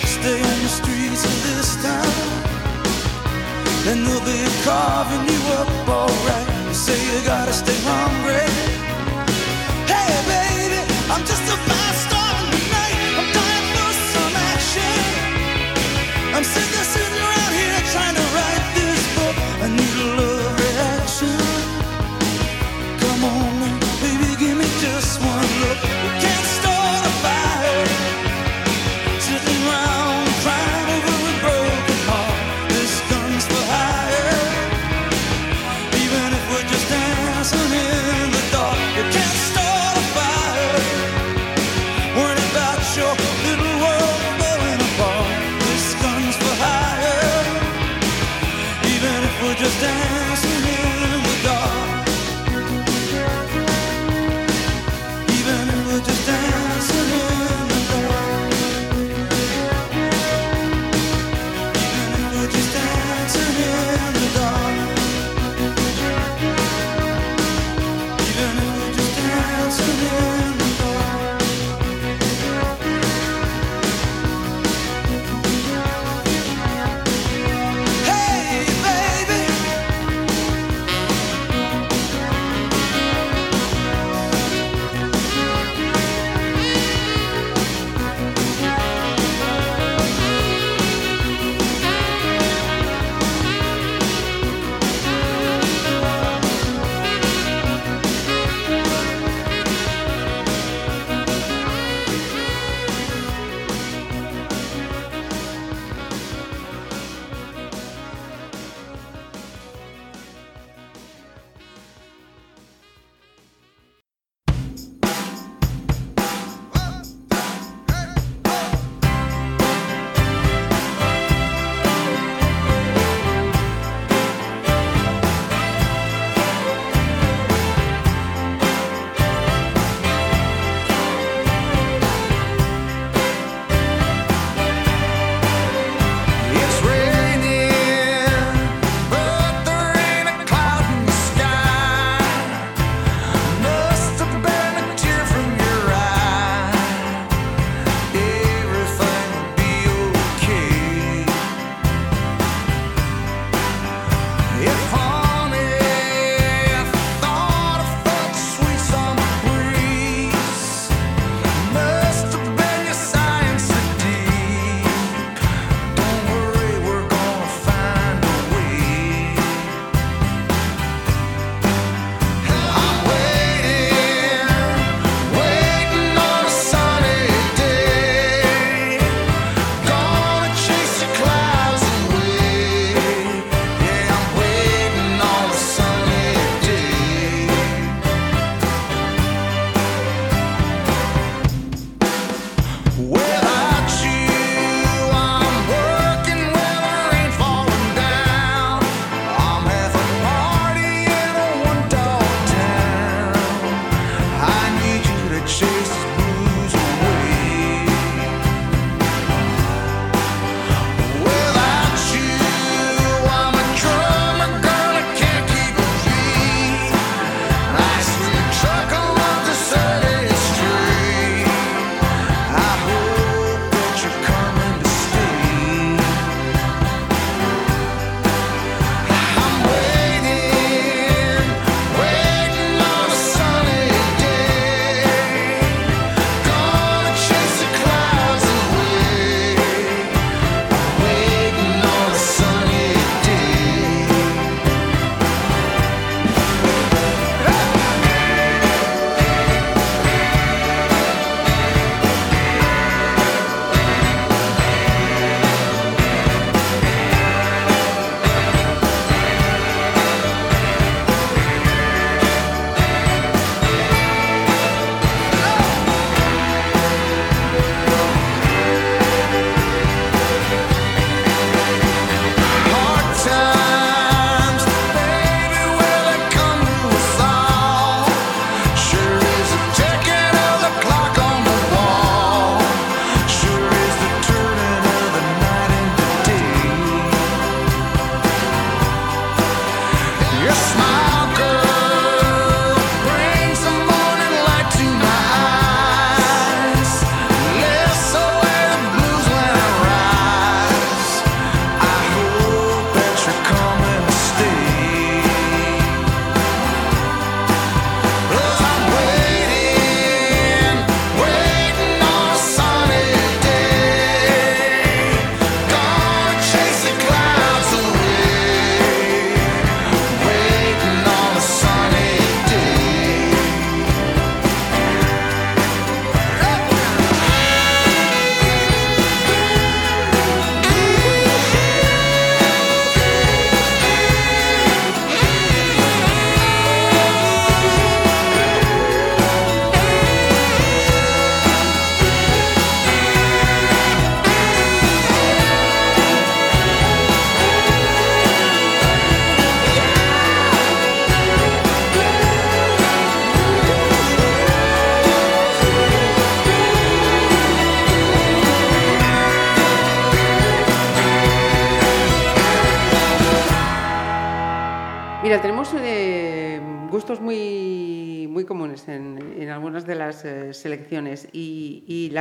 Stay on the streets of this town, and they'll be carving you up alright. You say you gotta stay hungry.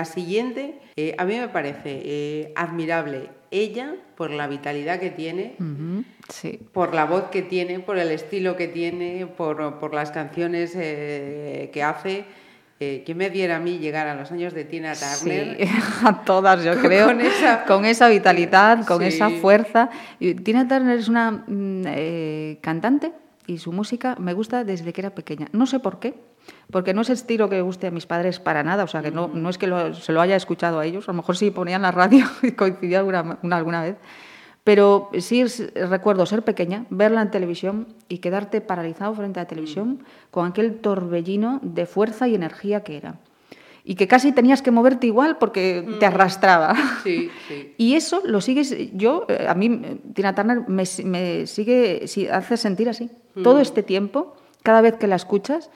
La siguiente, eh, a mí me parece eh, admirable. Ella, por la vitalidad que tiene, Ujú, Sí. por la voz que tiene, por el estilo que tiene, por, por las canciones eh, que hace. Eh, ¿Quién me diera a mí llegar a los años de Tina Turner? Sí, *laughs* a todas, yo *laughs* Con creo. esa- con esa vitalidad, con Sí. esa fuerza. Tina Turner es una mm, eh, cantante y su música me gusta desde que era pequeña. No sé por qué, porque no es estilo que guste a mis padres para nada. O sea, que no, no es que lo- se lo haya escuchado a ellos. A lo mejor sí ponían la radio *laughs* y coincidía alguna, una- alguna vez. Pero sí recuerdo ser pequeña, verla en televisión y quedarte paralizado frente a la televisión con aquel torbellino de fuerza y energía que era. Y que casi tenías que moverte igual porque te arrastraba. Sí, *laughs* sí. Y eso lo sigues, yo, eh, a mí, Tina Turner me, me sigue, hace sentir así. Todo este tiempo, cada vez que la escuchas,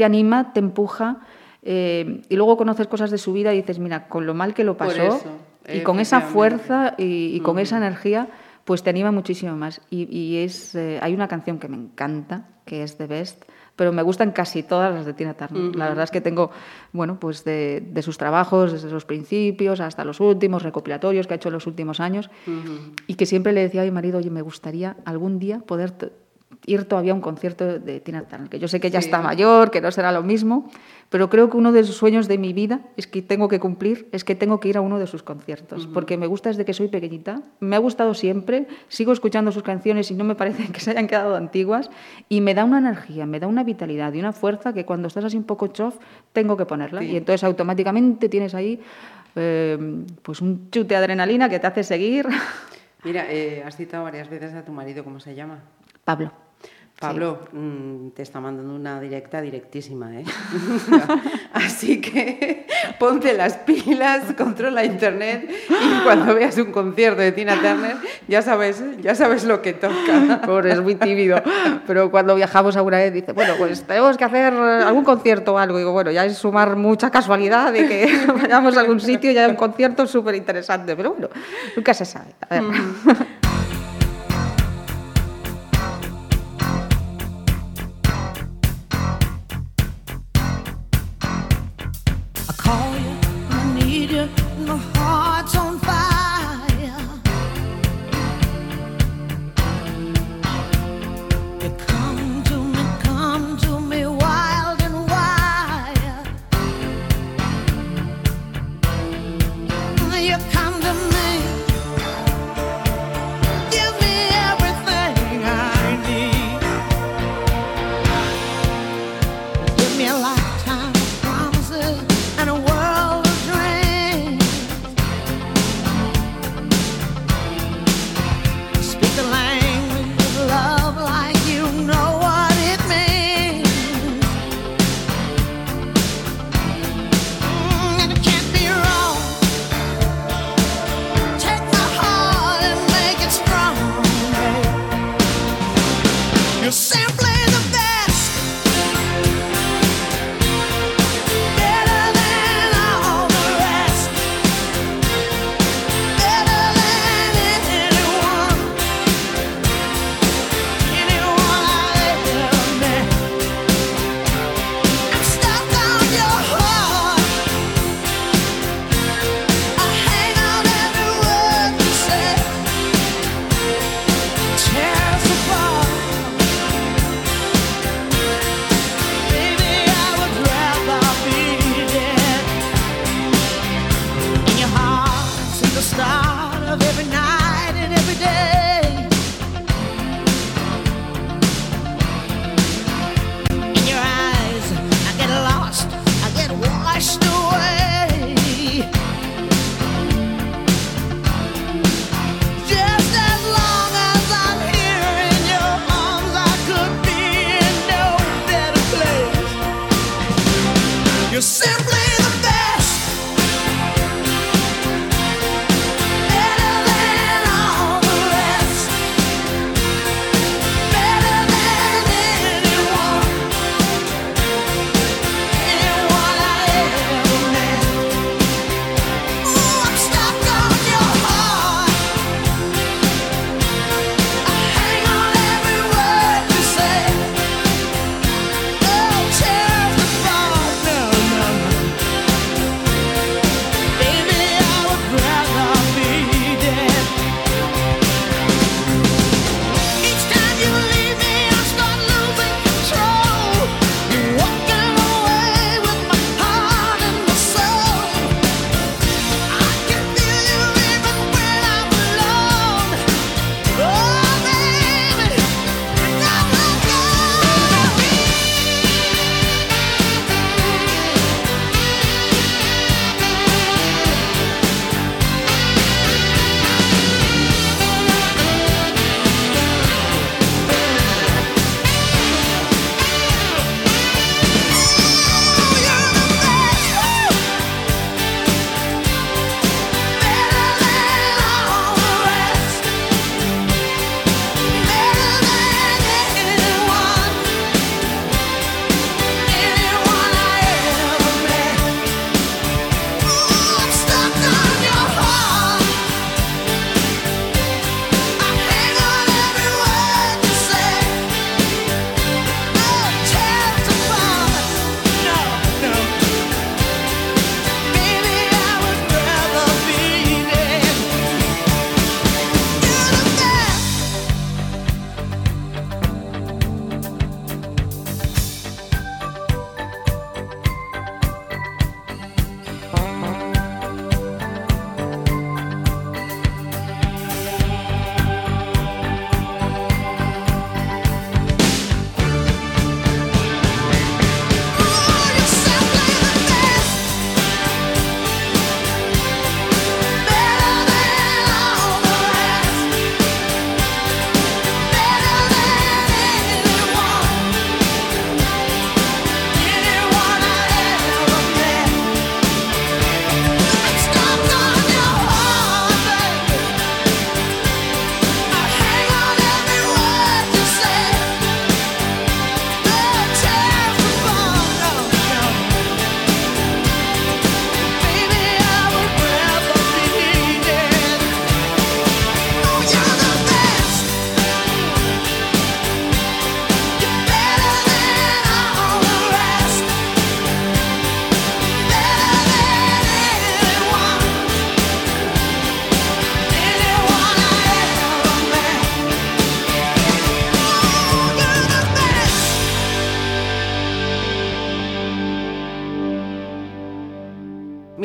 te anima, te empuja, eh, y luego conoces cosas de su vida y dices, mira, con lo mal que lo pasó, eso, y con esa fuerza y, y con esa energía, pues te anima muchísimo más. Y, y es, eh, hay una canción que me encanta, que es The Best, pero me gustan casi todas las de Tina Turner. La verdad es que tengo, bueno, pues de, de sus trabajos, desde los principios hasta los últimos, recopilatorios que ha hecho en los últimos años, y que siempre le decía a mi marido, oye, me gustaría algún día poder ir todavía a un concierto de Tina Turner, que yo sé que ya Sí. está mayor, que no será lo mismo, pero creo que uno de los sueños de mi vida es que tengo que cumplir, es que tengo que ir a uno de sus conciertos, porque me gusta desde que soy pequeñita, me ha gustado siempre, sigo escuchando sus canciones y no me parece *laughs* que se hayan quedado antiguas, y me da una energía, me da una vitalidad y una fuerza que cuando estás así un poco chof, tengo que ponerla, Sí. y entonces automáticamente tienes ahí eh, pues un chute de adrenalina que te hace seguir. *laughs* Mira, eh, has citado varias veces a tu marido, ¿cómo se llama? Pablo. Pablo, mm, te está mandando una directa directísima, ¿eh? *laughs* Así que *laughs* ponte las pilas, controla internet y cuando veas un concierto de Tina Turner ya sabes, ya sabes lo que toca. *laughs* Pobre, es muy tímido. Pero cuando viajamos alguna vez dice, bueno, pues tenemos que hacer algún concierto o algo. Y digo, bueno, ya es sumar mucha casualidad de que vayamos a algún sitio y haya un concierto súper interesante. Pero bueno, nunca se sabe. A ver. I call you,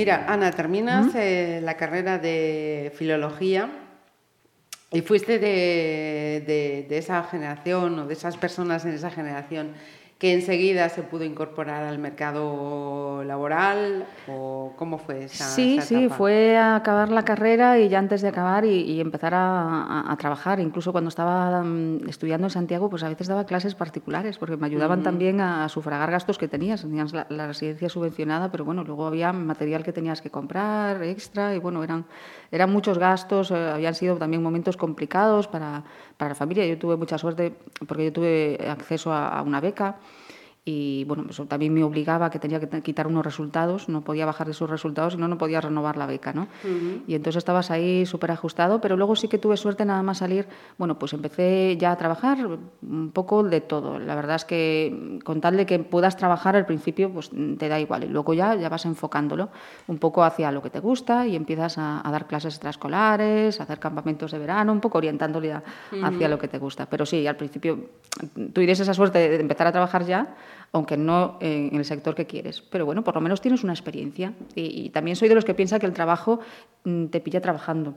Mira, Ana, terminas eh, la carrera de filología y fuiste de, de- de esa generación o de esas personas en esa generación que enseguida se pudo incorporar al mercado laboral o cómo fue esa, Sí, esa sí, fue a acabar la carrera y ya antes de acabar y, y empezar a, trabajar. Incluso cuando estaba mm, estudiando en Santiago, pues a veces daba clases particulares porque me ayudaban también a, a sufragar gastos que tenías. Tenías la, la residencia subvencionada, pero bueno, luego había material que tenías que comprar extra y bueno, eran, eran muchos gastos, eh, habían sido también momentos complicados para, para la familia. Yo tuve mucha suerte porque yo tuve acceso a, a una beca y bueno, eso también me obligaba a que tenía que quitar unos resultados, no podía bajar de esos resultados y no, no podía renovar la beca, ¿no? Y entonces estabas ahí súper ajustado, pero luego sí que tuve suerte nada más salir, bueno, pues empecé ya a trabajar un poco de todo. La verdad es que con tal de que puedas trabajar al principio, pues te da igual y luego ya, ya vas enfocándolo un poco hacia lo que te gusta y empiezas a, a dar clases extraescolares, a hacer campamentos de verano, un poco orientándole a- hacia lo que te gusta. Pero sí, al principio tú tienes esa suerte de empezar a trabajar ya, aunque no eh, en el sector que quieres. Pero bueno, por lo menos tienes una experiencia. Y, también soy de los que piensa que el trabajo mm, te pilla trabajando.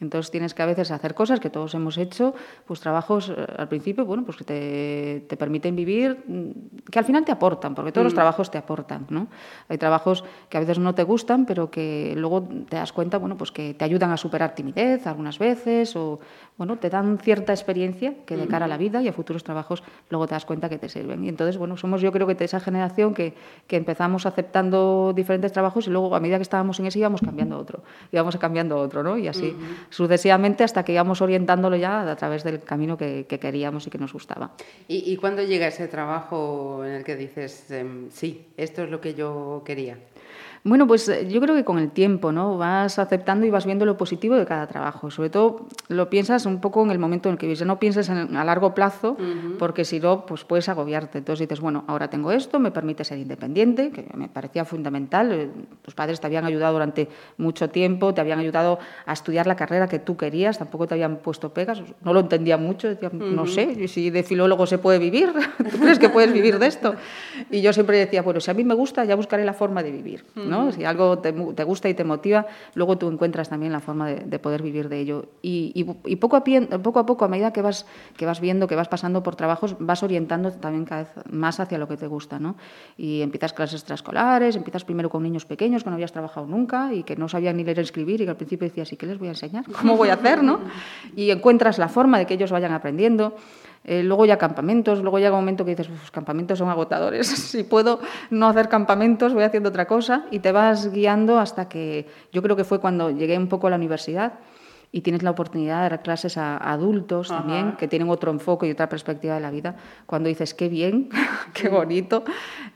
Entonces tienes que a veces hacer cosas que todos hemos hecho, pues trabajos eh, al principio, bueno, pues que te, te permiten vivir, mm, que al final te aportan, porque todos los trabajos te aportan, ¿no? Hay trabajos que a veces no te gustan, pero que luego te das cuenta, bueno, pues que te ayudan a superar timidez algunas veces, o bueno, te dan cierta experiencia que de cara a la vida y a futuros trabajos luego te das cuenta que te sirven. Y entonces, bueno, somos yo creo que de esa generación que, que empezamos aceptando diferentes trabajos y luego a medida que estábamos en ese íbamos cambiando otro, íbamos cambiando otro, ¿no? Y así sucesivamente hasta que íbamos orientándolo ya a través del camino que, que queríamos y que nos gustaba. ¿Y, y cuándo llega ese trabajo en el que dices, em, sí, esto es lo que yo quería? Bueno, pues eh, yo creo que con el tiempo, ¿no? Vas aceptando y vas viendo lo positivo de cada trabajo. Sobre todo lo piensas un poco en el momento en el que vives. No pienses en- a largo plazo, porque si no, pues puedes agobiarte. Entonces dices, bueno, ahora tengo esto, me permite ser independiente, que me parecía fundamental. Eh, Tus padres te habían ayudado durante mucho tiempo, te habían ayudado a estudiar la carrera que tú querías, tampoco te habían puesto pegas. No lo entendía mucho, decía, no sé, si de filólogo se puede vivir, *laughs* ¿tú crees que puedes vivir de esto? Y yo siempre decía, bueno, si a mí me gusta, ya buscaré la forma de vivir. ¿No? Si algo te, gusta y te motiva, luego tú encuentras también la forma de, de poder vivir de ello. Y, y- y poco, a pie- poco a poco, a medida que vas, que vas viendo, que vas pasando por trabajos, vas orientando también cada vez más hacia lo que te gusta. ¿no? Y empiezas clases extraescolares, empiezas primero con niños pequeños que no habías trabajado nunca y que no sabían ni leer ni escribir y que al principio decías, ¿y qué les voy a enseñar? ¿Cómo voy a hacer? ¿no? Y encuentras la forma de que ellos vayan aprendiendo. Eh, luego ya campamentos, luego llega un momento que dices, "Uf, los campamentos son agotadores, *laughs* si puedo no hacer campamentos, voy haciendo otra cosa y te vas guiando hasta que yo creo que fue cuando llegué un poco a la universidad y tienes la oportunidad de dar clases a, adultos también, que tienen otro enfoque y otra perspectiva de la vida, cuando dices, qué bien, *laughs* qué bonito,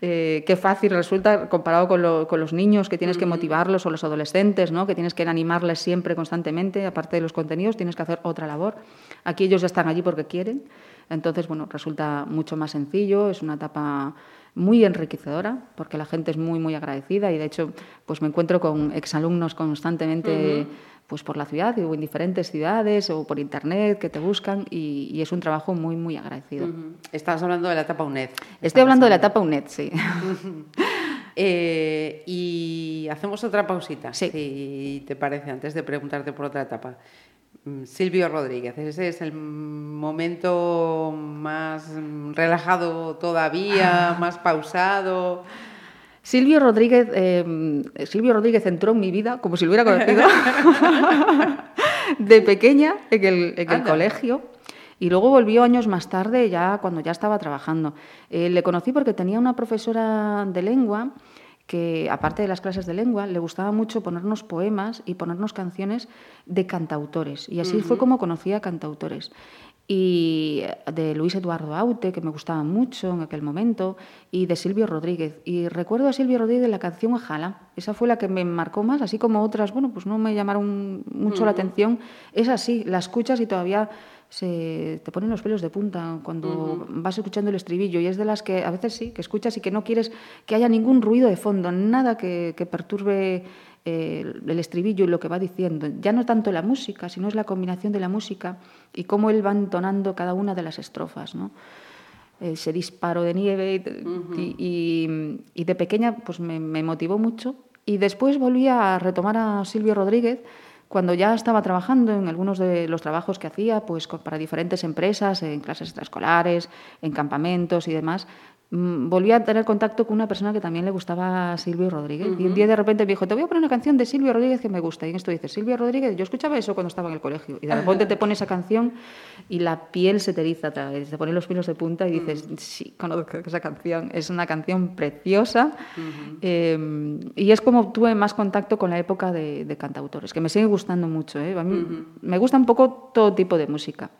eh, qué fácil resulta comparado con, lo- con los niños que tienes que motivarlos o los adolescentes, ¿no? que tienes que animarles siempre constantemente, aparte de los contenidos, tienes que hacer otra labor. Aquí ellos ya están allí porque quieren, entonces, bueno, resulta mucho más sencillo, es una etapa muy enriquecedora porque la gente es muy, muy agradecida y de hecho, pues me encuentro con exalumnos constantemente pues por la ciudad o en diferentes ciudades o por internet que te buscan y, y es un trabajo muy, muy agradecido. Ujú. Estás hablando de la etapa UNED. Estoy hablando de la etapa UNED, sí. Eh, y hacemos otra pausita, Sí. si te parece, antes de preguntarte por otra etapa. Mm, Silvio Rodríguez, ese es el momento más mm, relajado todavía, *laughs* más pausado. Silvio Rodríguez, eh, Silvio Rodríguez entró en mi vida como si lo hubiera conocido *laughs* de pequeña en el, en el Anda. colegio y luego volvió años más tarde, ya cuando ya estaba trabajando. Eh, le conocí porque tenía una profesora de lengua que, aparte de las clases de lengua, le gustaba mucho ponernos poemas y ponernos canciones de cantautores. Y así fue como conocí a cantautores y de Luis Eduardo Aute, que me gustaba mucho en aquel momento, y de Silvio Rodríguez. Y recuerdo a Silvio Rodríguez la canción Ojalá. Esa fue la que me marcó más, así como otras, bueno, pues no me llamaron mucho la atención. Es así, la escuchas y todavía se te ponen los pelos de punta cuando vas escuchando el estribillo. Y es de las que a veces sí, que escuchas y que no quieres que haya ningún ruido de fondo, nada que, que perturbe eh, el estribillo y lo que va diciendo. Ya no tanto la música, sino es la combinación de la música y cómo él va entonando cada una de las estrofas, ¿no? Ese disparo de nieve y, y- y de pequeña pues me, me motivó mucho Y después volví a retomar a Silvio Rodríguez cuando ya estaba trabajando en algunos de los trabajos que hacía, pues para diferentes empresas, en clases extraescolares, en campamentos y demás, volví a tener contacto con una persona que también le gustaba a Silvio Rodríguez. Y un día de repente me dijo, te voy a poner una canción de Silvio Rodríguez que me gusta. Y en esto dices, Silvio Rodríguez, yo escuchaba eso cuando estaba en el colegio. Y de repente te pone esa canción y la piel se te eriza te pone los pelos de punta y dices, sí, conozco esa canción. Es una canción preciosa. Eh, y es como tuve más contacto con la época de, de cantautores, que me sigue gustando mucho. ¿eh? A mí Me gusta un poco todo tipo de música.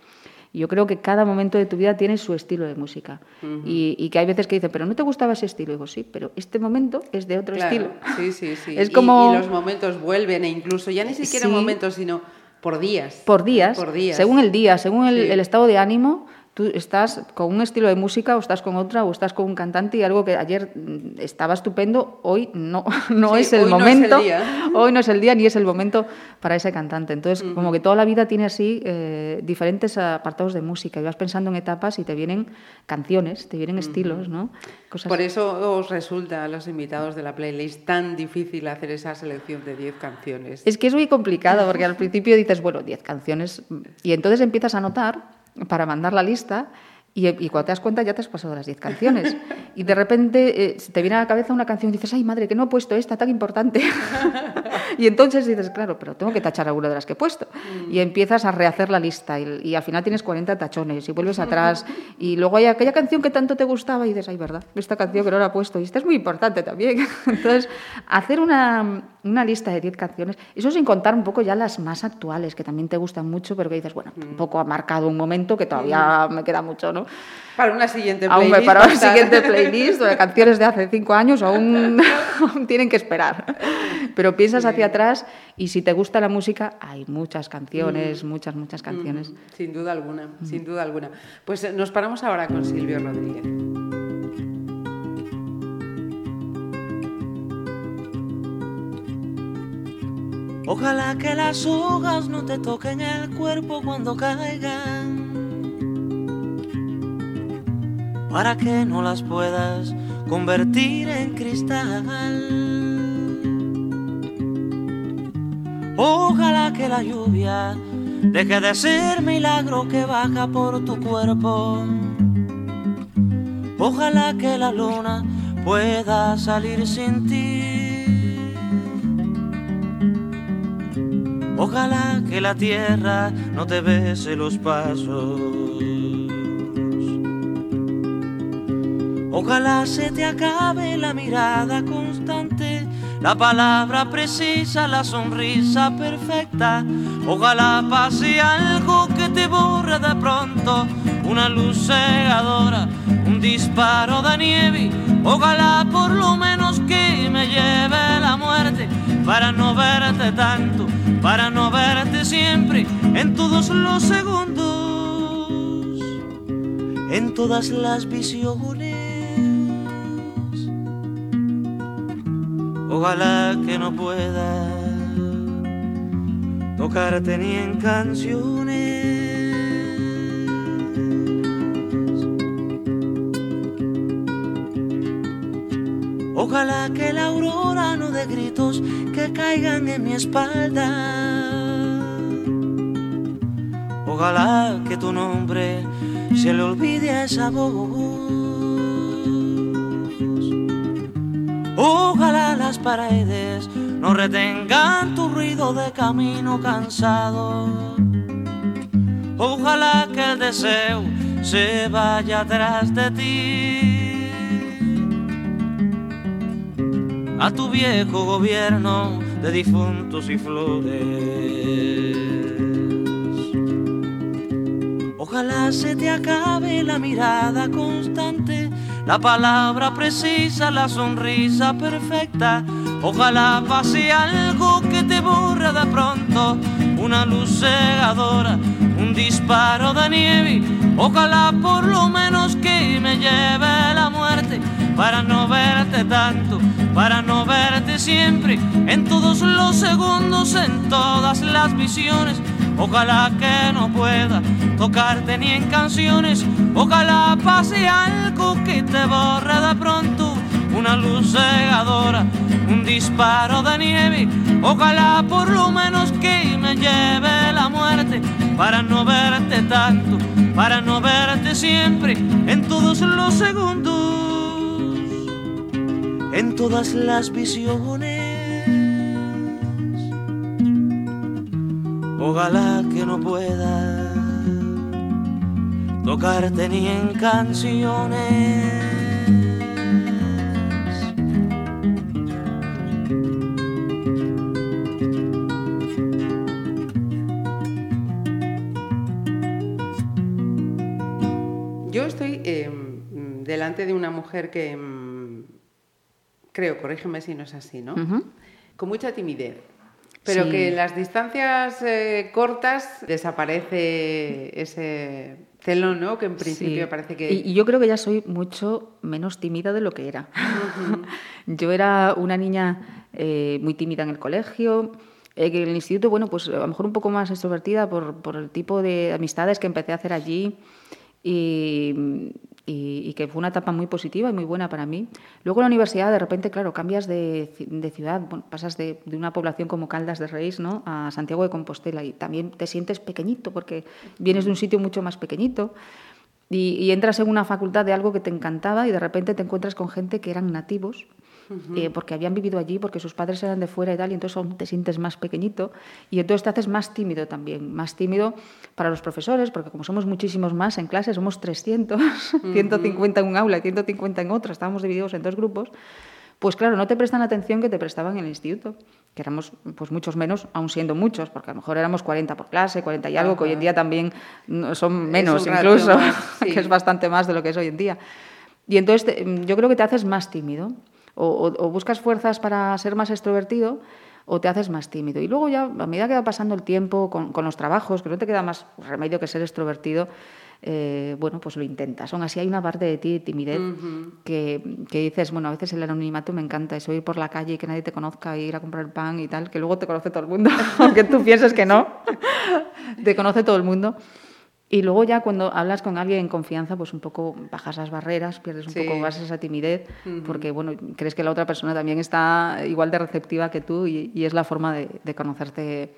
Y Yo creo que cada momento de tu vida tiene su estilo de música. y, y que hay veces que dicen, pero no te gustaba ese estilo. Y digo, sí, pero este momento es de otro Claro, estilo. Sí, sí, sí. *laughs* Es Y- como- y, los momentos vuelven e incluso ya ni siquiera Sí. momentos, sino por días. Por días, Por días. según el día, según el, Sí. el estado de ánimo, tú estás con un estilo de música o estás con otra o estás con un cantante y algo que ayer mm, estaba estupendo, hoy no, *laughs* no Sí, es el hoy no es el momento, día. *laughs* hoy no es el día ni es el momento para ese cantante. Entonces, como que toda la vida tiene así eh, diferentes apartados de música y vas pensando en etapas y te vienen canciones, te vienen estilos, ¿no? Cosas Por eso os resulta a los invitados de la playlist tan difícil hacer esa selección de 10 canciones. Es que es muy complicado porque al principio dices, bueno, 10 canciones y entonces empiezas a anotar para mandar la lista y, y cuando te das cuenta ya te has pasado las 10 canciones y de repente eh, se te viene a la cabeza una canción y dices, ay madre, que no he puesto esta tan importante. *laughs* y entonces dices, claro, pero tengo que tachar alguna de las que he puesto. Y empiezas a rehacer la lista y, y al final tienes 40 tachones y vuelves atrás y luego hay aquella canción que tanto te gustaba y dices, ay, verdad, esta canción que no la he puesto y esta es muy importante también. *laughs* entonces, hacer una, una lista de 10 canciones, eso sin contar un poco ya las más actuales, que también te gustan mucho, pero que dices, bueno, un poco ha marcado un momento que todavía me queda mucho, ¿no? Para una siguiente Aún playlist. me para basta- siguiente *laughs* playlist de canciones de hace cinco años aún, *laughs* aún tienen que esperar. Pero piensas hacia atrás y si te gusta la música, hay muchas canciones, muchas, muchas canciones. Sin duda alguna, sin duda alguna. Pues eh, nos paramos ahora con Silvio Rodríguez. Ojalá que las hojas no te toquen el cuerpo cuando caigan. Para que no las puedas convertir en cristal. Ojalá que la lluvia deje de ser milagro que baja por tu cuerpo. Ojalá que la luna pueda salir sin ti. Ojalá que la tierra no te bese los pasos. Ojalá se te acabe la mirada constante, la palabra precisa, la sonrisa perfecta. Ojalá pase algo que te borre de pronto, una luz cegadora, un disparo de nieve. Ojalá por lo menos que me lleve la muerte para no verte tanto, para no verte siempre en todos los segundos, en todas las visiones. Ojalá que no pueda tocarte ni en canciones. Ojalá que la aurora no dé gritos que caigan en mi espalda. Ojalá que tu nombre se le olvide a esa voz. Ojalá las paredes no retengan tu ruido de camino cansado. Ojalá que el deseo se vaya atrás de ti. A tu viejo gobierno de difuntos y flores. Ojalá se te acabe la mirada constante, la palabra precisa, la sonrisa perfecta. Ojalá pase algo que te borre de pronto, una luz cegadora, un disparo de nieve. Ojalá por lo menos que me lleve la muerte para no verte tanto, para no verte siempre, en todos los segundos, en todas las visiones. Ojalá que no pueda tocarte ni en canciones. Ojalá pase algo que te borre de pronto. Una luz cegadora, un disparo de nieve. Ojalá por lo menos que me lleve la muerte para no verte tanto, para no verte siempre en todos los segundos, todas las visiones. Ojalá que no pueda tocarte ni en canciones. Yo estoy mm, delante de una mujer que mm, creo, corrígeme si no es así, ¿no? Ujú. Con mucha timidez. Pero Sí. que en las distancias eh, cortas desaparece ese celo, ¿no? Que en principio Sí. parece que... Y, y yo creo que ya soy mucho menos tímida de lo que era. *laughs* yo era una niña eh, muy tímida en el colegio. eh, en el instituto, bueno, pues a lo mejor un poco más extrovertida por, por el tipo de amistades que empecé a hacer allí y, y- que fue una etapa muy positiva y muy buena para mí. Luego la universidad, de repente, claro, cambias de, de ciudad, pasas de, de una población como Caldas de Reis ¿no? a Santiago de Compostela y también te sientes pequeñito porque vienes de un sitio mucho más pequeñito. Y entras en una facultad de algo que te encantaba y de repente te encuentras con gente que eran nativos, eh, porque habían vivido allí, porque sus padres eran de fuera y tal, y entonces aún te sientes más pequeñito y entonces te haces más tímido también, más tímido para los profesores, porque como somos muchísimos más en clase, somos 300, 150 en un aula y 150 en otra, estábamos divididos en dos grupos, pues claro, no te prestan la atención que te prestaban en el instituto, que éramos pues muchos menos, aún siendo muchos, porque a lo mejor éramos 40 por clase, 40 y algo, que hoy en Ajá. día también son menos incluso, más, *laughs* sí. que es bastante más de lo que es hoy en día. Y entonces te- yo creo que te haces más tímido, o, o- o buscas fuerzas para ser más extrovertido, o te haces más tímido. Y luego ya, a medida que va pasando el tiempo con, con los trabajos, que no te queda más remedio que ser extrovertido, eh, bueno, pues lo intentas. Aún así hay una parte de ti de timidez que, que dices, bueno, a veces el anonimato me encanta, eso ir por la calle y que nadie te conozca, ir a comprar pan y tal, que luego te conoce todo el mundo, *laughs* aunque tú pienses que no, te conoce todo el mundo. Y luego ya cuando hablas con alguien en confianza, pues un poco bajas las barreras, pierdes un Sí. poco más esa timidez, porque bueno, crees que la otra persona también está igual de receptiva que tú y, y es la forma de, de conocerte,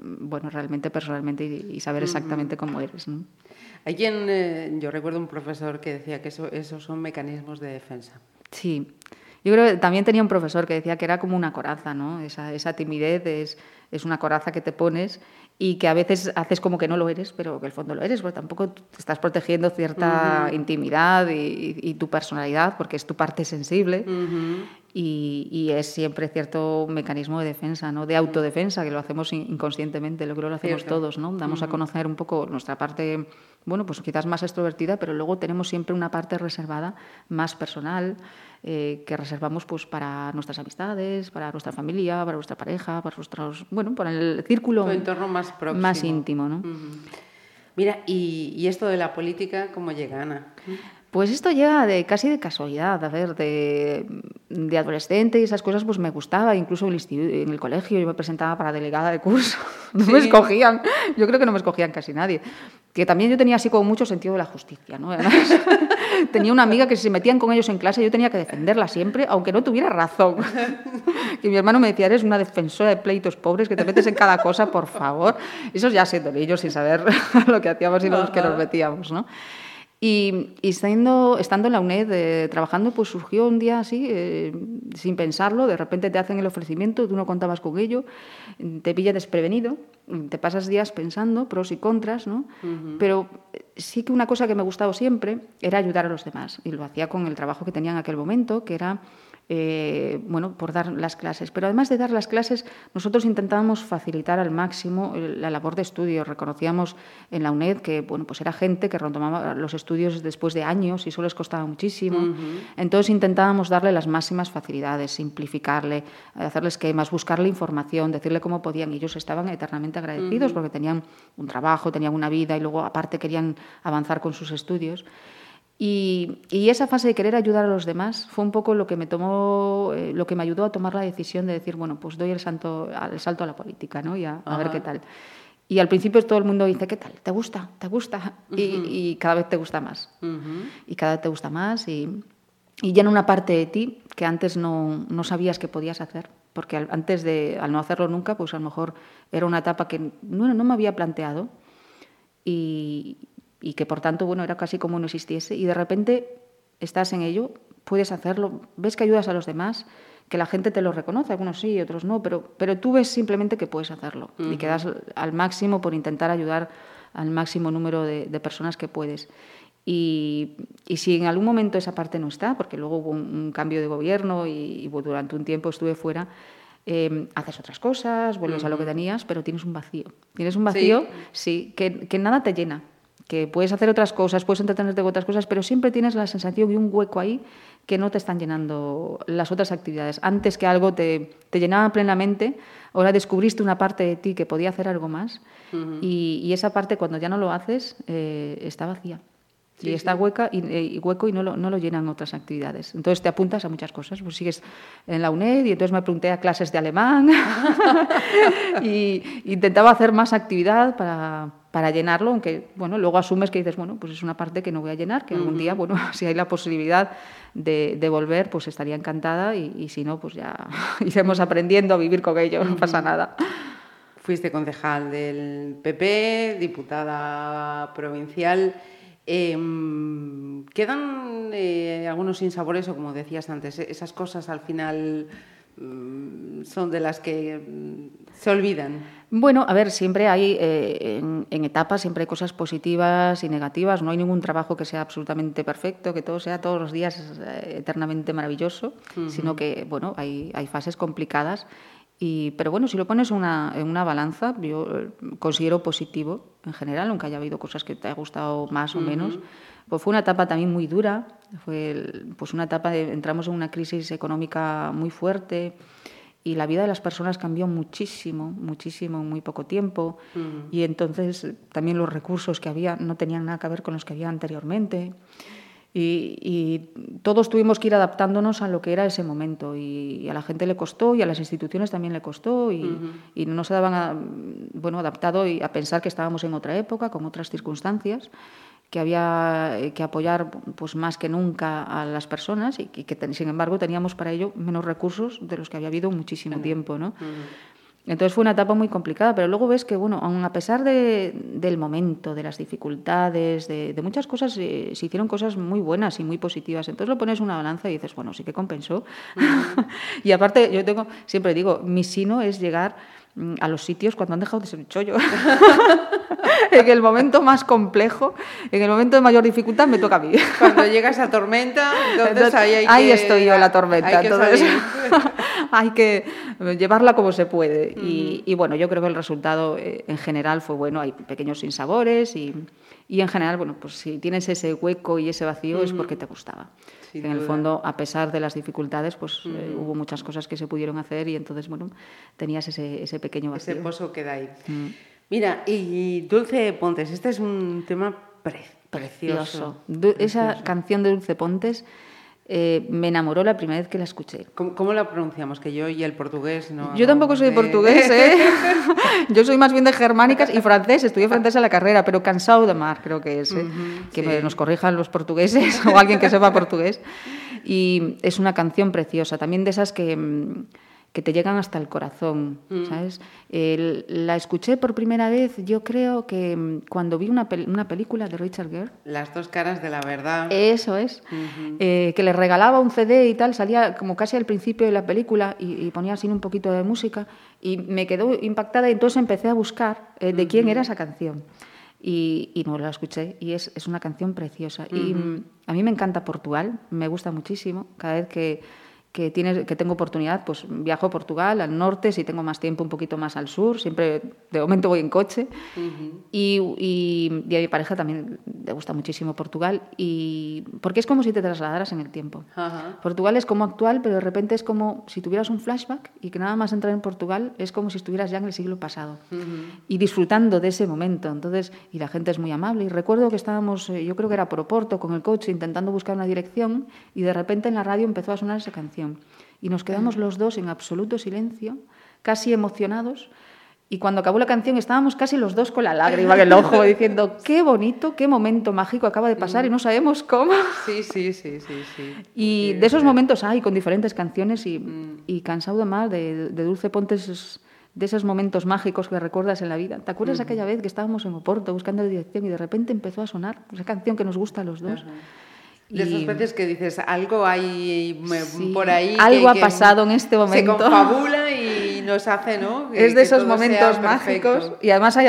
mm, bueno, realmente personalmente y, y saber exactamente cómo eres. ¿no? Hay quien, eh, yo recuerdo un profesor que decía que eso, esos son mecanismos de defensa. Sí. Yo creo que también tenía un profesor que decía que era como una coraza, ¿no? Esa, esa timidez es, es una coraza que te pones y que a veces haces como que no lo eres, pero que el fondo lo eres, porque tampoco te estás protegiendo cierta intimidad y, y- y tu personalidad, porque es tu parte sensible. Y, y es siempre cierto mecanismo de defensa, ¿no? de autodefensa, que lo hacemos in- inconscientemente, lo creo que lo hacemos Cierto. todos, ¿no? Damos a conocer un poco nuestra parte, bueno, pues quizás más extrovertida, pero luego tenemos siempre una parte reservada, más personal, eh, que reservamos pues para nuestras amistades, para nuestra familia, para nuestra pareja, para nuestros, bueno, para el círculo Tu entorno más próximo. más íntimo, ¿no? Mira, y, y esto de la política, ¿cómo llega, Ana? Pues esto llega de casi de casualidad, a ver, de, de adolescente y esas cosas pues me gustaba, incluso en el, en el colegio yo me presentaba para delegada de curso, *laughs* no me Sí. escogían, yo creo que no me escogían casi nadie, que también yo tenía así como mucho sentido de la justicia, ¿no? Además, tenía una amiga que si se metían con ellos en clase yo tenía que defenderla siempre, aunque no tuviera razón. *laughs* que mi hermano me decía, eres una defensora de pleitos pobres, que te metes en cada cosa, por favor. Eso ya siendo niños sin saber *laughs* lo que hacíamos y los que nos metíamos, ¿no? Y, y estando, estando en la UNED eh, trabajando, pues surgió un día así, eh, sin pensarlo, de repente te hacen el ofrecimiento, tú no contabas con ello, te pilla desprevenido, te pasas días pensando pros y contras, ¿no? Pero eh, sí que una cosa que me ha gustado siempre era ayudar a los demás, y lo hacía con el trabajo que tenía en aquel momento, que era eh, bueno, por dar las clases. Pero además de dar las clases, nosotros intentábamos facilitar al máximo eh, la labor de estudio. Reconocíamos en la UNED que bueno, pues era gente que retomaba los estudios después de años y eso les costaba muchísimo. Entonces intentábamos darle las máximas facilidades, simplificarle, hacerle esquemas, buscarle información, decirle cómo podían. Y ellos estaban eternamente agradecidos porque tenían un trabajo, tenían una vida y luego aparte querían avanzar con sus estudios. Y, y esa fase de querer ayudar a los demás fue un poco lo que me tomó, eh, lo que me ayudó a tomar la decisión de decir, bueno, pues doy el, santo, el salto a la política, ¿no? Y a, a ver qué tal. Y al principio todo el mundo dice, ¿qué tal? ¿Te gusta? ¿Te gusta? y, y cada vez te gusta más. Y cada vez te gusta más y, y llena una parte de ti que antes no, no sabías que podías hacer. Porque al- antes de, al no hacerlo nunca, pues a lo mejor era una etapa que no, no me había planteado y, y que por tanto, bueno, era casi como no existiese. Y de repente estás en ello, puedes hacerlo, ves que ayudas a los demás, que la gente te lo reconoce, algunos sí, otros no, pero, pero tú ves simplemente que puedes hacerlo y que das al máximo por intentar ayudar al máximo número de, de personas que puedes. Y, y si en algún momento esa parte no está, porque luego hubo un, un cambio de gobierno y, y durante un tiempo estuve fuera, eh, haces otras cosas, vuelves a lo que tenías, pero tienes un vacío. Tienes un vacío, sí, que, que nada te llena, que puedes hacer otras cosas, puedes entretenerte con otras cosas, pero siempre tienes la sensación y un hueco ahí que no te están llenando las otras actividades. Antes que algo te, te llenaba plenamente, ahora descubriste una parte de ti que podía hacer algo más y, y esa parte cuando ya no lo haces eh, está vacía. y está hueca y, eh, y hueco y no lo, no lo llenan otras actividades. Entonces te apuntas a muchas cosas. Pues sigues en la UNED y entonces me apunté a clases de alemán *laughs* *laughs* y intentaba hacer más actividad para, para llenarlo, aunque bueno, luego asumes que dices, bueno, pues es una parte que no voy a llenar, que algún día, bueno, *laughs* si hay la posibilidad de, de volver, pues estaría encantada y, y si no, pues ya *laughs* iremos aprendiendo a vivir con ello, no pasa nada. Fuiste concejal del PP, diputada provincial. Em, ¿Quedan eh, algunos sinsabores o, como decías antes, e- esas cosas al final mm, son de las que mm, se olvidan? Bueno, a ver, siempre hay, eh, en, en etapas, siempre hay cosas positivas y negativas. No hay ningún trabajo que sea absolutamente perfecto, que todo sea todos los días eh, eternamente maravilloso, sino que, bueno, hay, hay fases complicadas. Y, pero bueno, si lo pones una, en una balanza, yo eh, considero positivo en general, aunque haya habido cosas que te haya gustado más o menos. Pues fue una etapa también muy dura, fue el- pues una etapa de entramos en una crisis económica muy fuerte y la vida de las personas cambió muchísimo, muchísimo en muy poco tiempo. Y entonces también los recursos que había no tenían nada que ver con los que había anteriormente. Y, y todos tuvimos que ir adaptándonos a lo que era ese momento. Y, a la gente le costó y a las instituciones también le costó y, y no se daban a- bueno, adaptado y a pensar que estábamos en otra época, con otras circunstancias que había eh, que apoyar pues más que nunca a las personas y que, sin embargo teníamos para ello menos recursos de los que había habido muchísimo tiempo, ¿no? Entonces fue una etapa muy complicada, pero luego ves que, bueno, aun a pesar de- del momento, de las dificultades, de, de muchas cosas, eh, se hicieron cosas muy buenas y muy positivas. Entonces lo pones en una balanza y dices, bueno, sí que compensó. *laughs* y aparte, yo tengo, siempre digo, mi sino es llegar a los sitios cuando han dejado de ser un chollo. *laughs* en el momento más complejo, en el momento de mayor dificultad, me toca a mí. Cuando llega esa tormenta, entonces, Entonces, ahí hay ahí que- estoy yo en la tormenta. hay entonces, *laughs* hay que llevarla como se puede. y, y bueno, yo creo que el resultado eh, en general fue bueno. Hay pequeños sinsabores y, y en general, bueno, pues si tienes ese hueco y ese vacío es porque te gustaba. Sin en el duda. fondo, a pesar de las dificultades, pues eh, hubo muchas cosas que se pudieron hacer y entonces, bueno, tenías ese, ese pequeño Ese vacío. pozo queda ahí. Mm. Mira, y Dulce Pontes, este es un tema pre- precioso. Esa canción de Dulce Pontes eh, me enamoró la primera vez que la escuché. ¿Cómo, cómo la pronunciamos? Que yo y el portugués no. Yo tampoco soy de portugués, ¿eh? *laughs* Yo soy más bien de germánicas y francés, estudié francés en la carrera, pero cansado de mar, creo que es. ¿eh? que me- nos corrijan los portugueses *laughs* o alguien que sepa portugués. Y es una canción preciosa, también de esas que, mm, que te llegan hasta el corazón, ¿sabes? El- la escuché por primera vez, yo creo que mm, cuando vi una, pel- una película de Richard Gere. Las dos caras de la verdad. Eso es. Eh, que le regalaba un CD y tal, salía como casi al principio de la película y, y ponía así un poquito de música y me quedó impactada y entonces empecé a buscar eh, de quién era esa canción. Y, y no la escuché y es, es una canción preciosa. Y mm, a mí me encanta Portugal, me gusta muchísimo. Cada vez que, que, tienes, que tengo oportunidad, pues viajo a Portugal, al norte, si tengo más tiempo, un poquito más al sur. Siempre, de momento, voy en coche. y, y- y a mi pareja también le gusta muchísimo Portugal. Y, porque es como si te trasladaras en el tiempo. Ajá. Portugal es como actual, pero de repente es como si tuvieras un flashback y que nada más entrar en Portugal es como si estuvieras ya en el siglo pasado y disfrutando de ese momento. Entonces, y la gente es muy amable. Y recuerdo que estábamos, eh, yo creo que era por Oporto, con el coche intentando buscar una dirección y de repente en la radio empezó a sonar esa canción. Y nos quedamos los dos en absoluto silencio, casi emocionados. Y cuando acabó la canción estábamos casi los dos con la lágrima en el ojo, *laughs* diciendo, qué bonito, qué momento mágico acaba de pasar y no sabemos cómo. Sí, sí, sí, sí, sí. Y Sí, de esos sí. momentos hay con diferentes canciones y, y cansado de más de, de Dulce Pontes, esos- de esos momentos mágicos que recuerdas en la vida. ¿Te acuerdas aquella vez que estábamos en Oporto buscando dirección y de repente empezó a sonar esa canción que nos gusta a los dos? De esas veces que dices, algo hay Sí, por ahí. que- algo ha que pasado en este Se momento. confabula y nos hace, ¿no? *laughs* Que- es de esos momentos perfecto. mágicos y además hay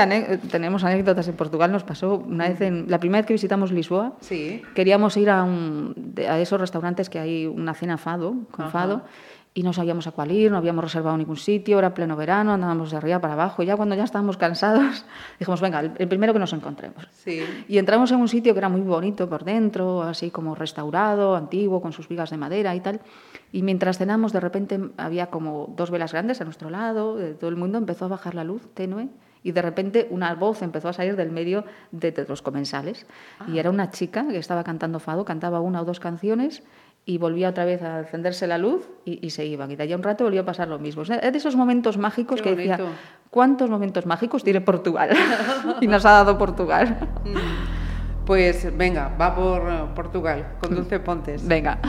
tenemos anécdotas en Portugal nos pasó una vez en la primera vez que visitamos Lisboa Sí. queríamos ir a, un, a esos restaurantes que hay una cena fado con Ajá. fado y no sabíamos a cuál ir, no habíamos reservado ningún sitio, era pleno verano, andábamos de arriba para abajo y ya cuando ya estábamos cansados *laughs* dijimos, venga, el, primero que nos encontremos. Sí. Y entramos en un sitio que era muy bonito por dentro, así como restaurado, antiguo, con sus vigas de madera y tal. Y mientras cenamos, de repente había como dos velas grandes a nuestro lado, de todo el mundo empezó a bajar la luz tenue y de repente una voz empezó a salir del medio de, de los comensales. Y era una chica que estaba cantando fado, cantaba una o dos canciones y volvía otra vez a encenderse la luz y, y se iban. Y de allá un rato volvió a pasar lo mismo. O sea, es de esos momentos mágicos Qué que decía. ¿cuántos momentos mágicos tiene Portugal? *laughs* y nos ha dado Portugal. Pues venga, va por eh, Portugal con Dulce Pontes. Venga.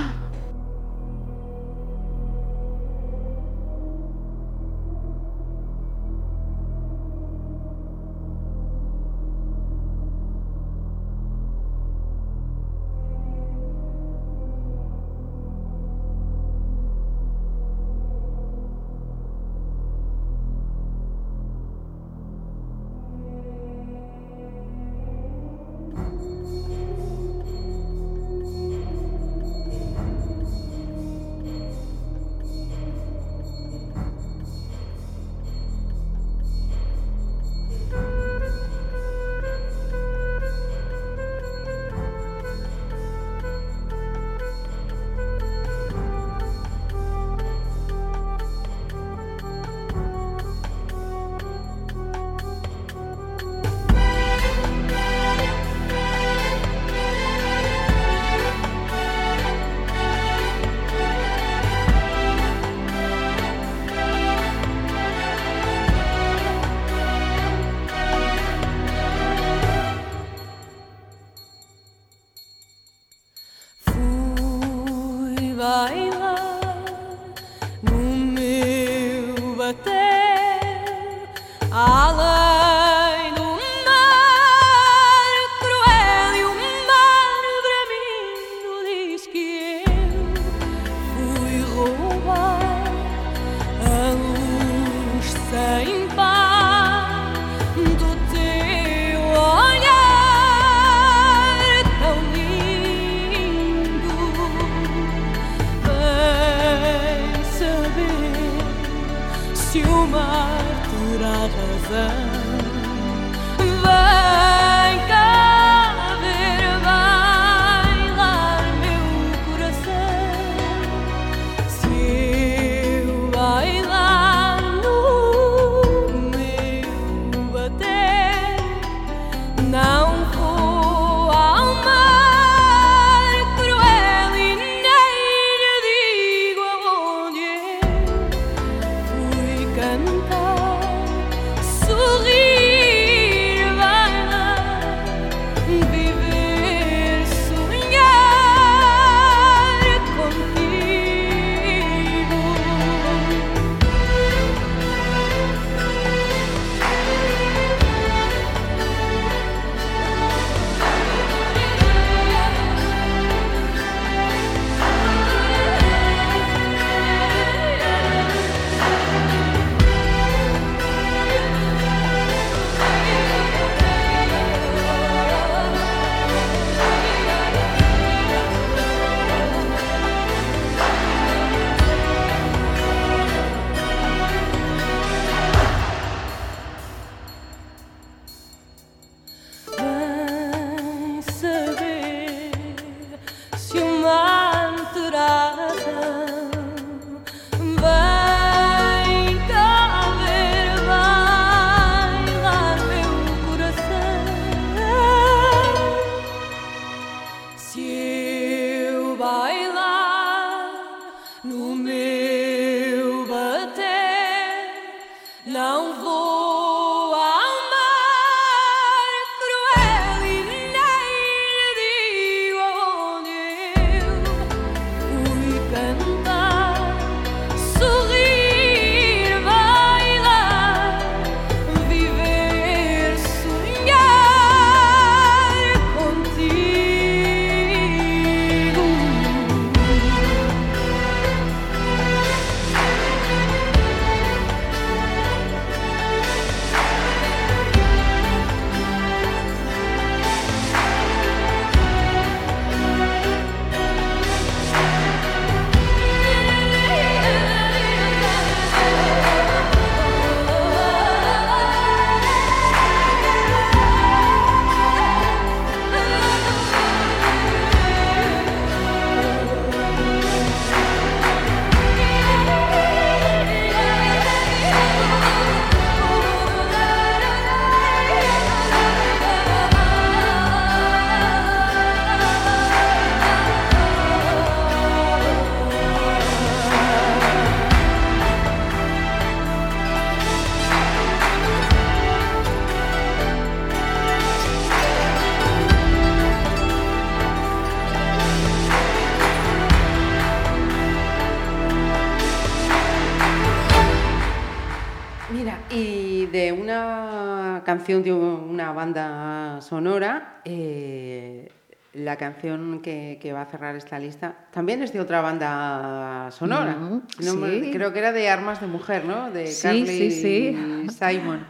Mira, y de una canción de una banda sonora, eh, la canción que, que va a cerrar esta lista también es de otra banda sonora. Mm, No sí. creo que era de Armas de Mujer, ¿no? De Sí, Carly sí, sí. Simon.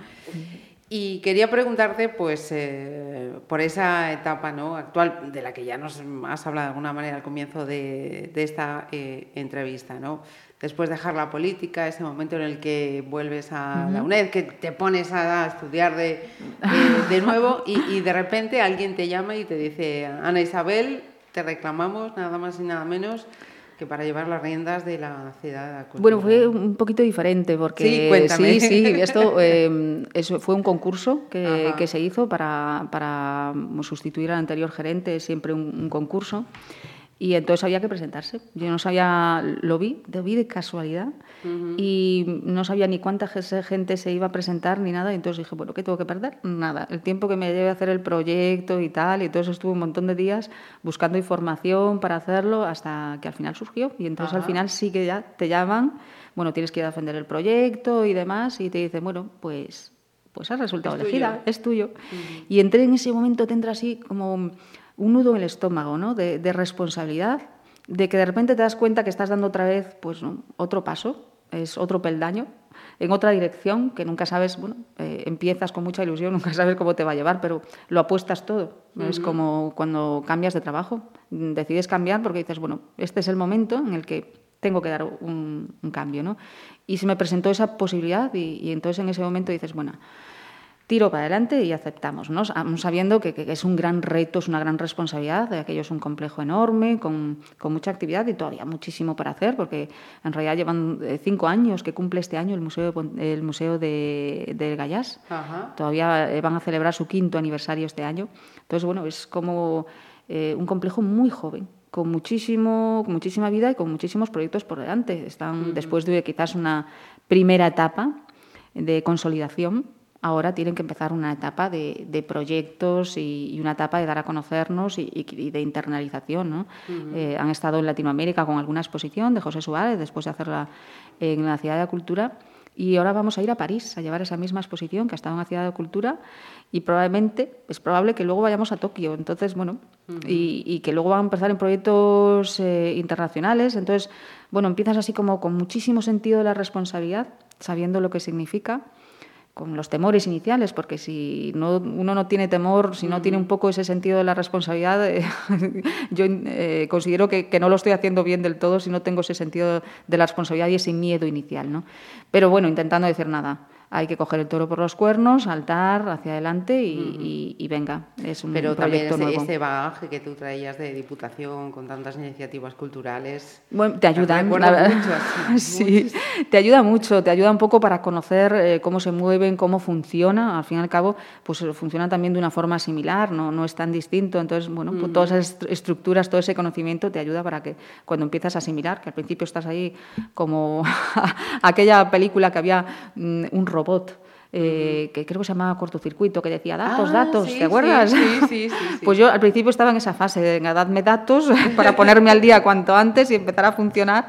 Y quería preguntarte, pues, eh, por esa etapa ¿no? actual, de la que ya nos has hablado de alguna manera al comienzo de, de esta eh, entrevista, ¿no? Después de dejar la política, ese momento en el que vuelves a la UNED, que te pones a estudiar de, eh, de *laughs* nuevo y, y de repente alguien te llama y te dice, Ana Isabel, te reclamamos nada más y nada menos que para llevar las riendas de la ciudad de la cultura. Bueno, fue un poquito diferente porque Sí, cuéntame. sí, sí, esto *laughs* eh, eso fue un concurso que, se hizo para, para sustituir al anterior gerente, siempre un, un concurso. Y entonces había que presentarse. Yo no sabía, lo vi, lo vi de casualidad y no sabía ni cuánta ge- gente se iba a presentar ni nada. Y entonces dije, bueno, ¿qué tengo que perder? Nada. El tiempo que me lleve a hacer el proyecto y tal. Y entonces estuve un montón de días buscando información para hacerlo hasta que al final surgió. Y entonces al Ajá. final sí que ya te llaman, bueno, tienes que ir a defender el proyecto y demás. Y te dicen, bueno, pues, pues has resultado Es elegida, tuyo. es tuyo. Y entré en ese momento, te entra así como un nudo en el estómago, ¿no? De, de responsabilidad, de que de repente te das cuenta que estás dando otra vez, pues, ¿no? otro paso, es otro peldaño, en otra dirección, que nunca sabes, bueno, eh, empiezas con mucha ilusión, *laughs* nunca sabes cómo te va a llevar, pero lo apuestas todo. ¿no? Es como cuando cambias de trabajo, decides cambiar porque dices, bueno, este es el momento en el que tengo que dar un, un cambio, ¿no? Y se me presentó esa posibilidad y, y entonces en ese momento dices, bueno, tiro para adelante y aceptamos, ¿no? Sabiendo que, que es un gran reto, es una gran responsabilidad, de aquello es un complejo enorme, con, con mucha actividad y todavía muchísimo para hacer, porque en realidad llevan eh, cinco años que cumple este año el Museo de, el museo de, del Gallás. Ajá. Todavía eh, van a celebrar su quinto aniversario este año. Entonces, bueno, es como eh, un complejo muy joven, con, muchísimo, con muchísima vida y con muchísimos proyectos por delante. Están después de quizás una primera etapa de consolidación. Ahora tienen que empezar una etapa de, de proyectos y, y una etapa de dar a conocernos y, de internalización. ¿no? Eh, han estado en Latinoamérica con alguna exposición de José Suárez, después de hacerla en la Ciudad de la Cultura. Y ahora vamos a ir a París a llevar esa misma exposición que ha estado en la Ciudad de Cultura y probablemente, es probable que luego vayamos a Tokio. Entonces, bueno, y, y que luego van a empezar en proyectos eh, internacionales. Entonces, bueno, empiezas así como con muchísimo sentido de la responsabilidad, sabiendo lo que significa con los temores iniciales, porque si no, uno no tiene temor, si no tiene un poco ese sentido de la responsabilidad, *laughs* eh, yo eh, considero que, que no lo estoy haciendo bien del todo si no tengo ese sentido de la responsabilidad y ese miedo inicial. ¿no? Pero bueno, intentando decir nada. Hay que coger el toro por los cuernos, saltar hacia adelante y, y- y venga, es un Pero también proyecto ese, nuevo. ese bagaje que tú traías de diputación con tantas iniciativas culturales. Bueno, te ayudan, mucho, *laughs* sí, te ayuda mucho, te ayuda un poco para conocer eh, cómo se mueven, cómo funciona. Al fin y al cabo, pues eh, funciona también de una forma similar, no, no es tan distinto. Entonces, bueno, pues todas esas estru- estructuras, todo ese conocimiento te ayuda para que cuando empiezas a asimilar, que al principio estás ahí como *laughs* aquella película que había mm, un robot. robot. Eh, que creo que se llamaba cortocircuito, que decía datos, Ah, datos, sí, ¿te acuerdas? *laughs* sí, sí. Pues yo al principio estaba en esa fase de dadme datos *laughs* para ponerme al día cuanto antes y empezar a funcionar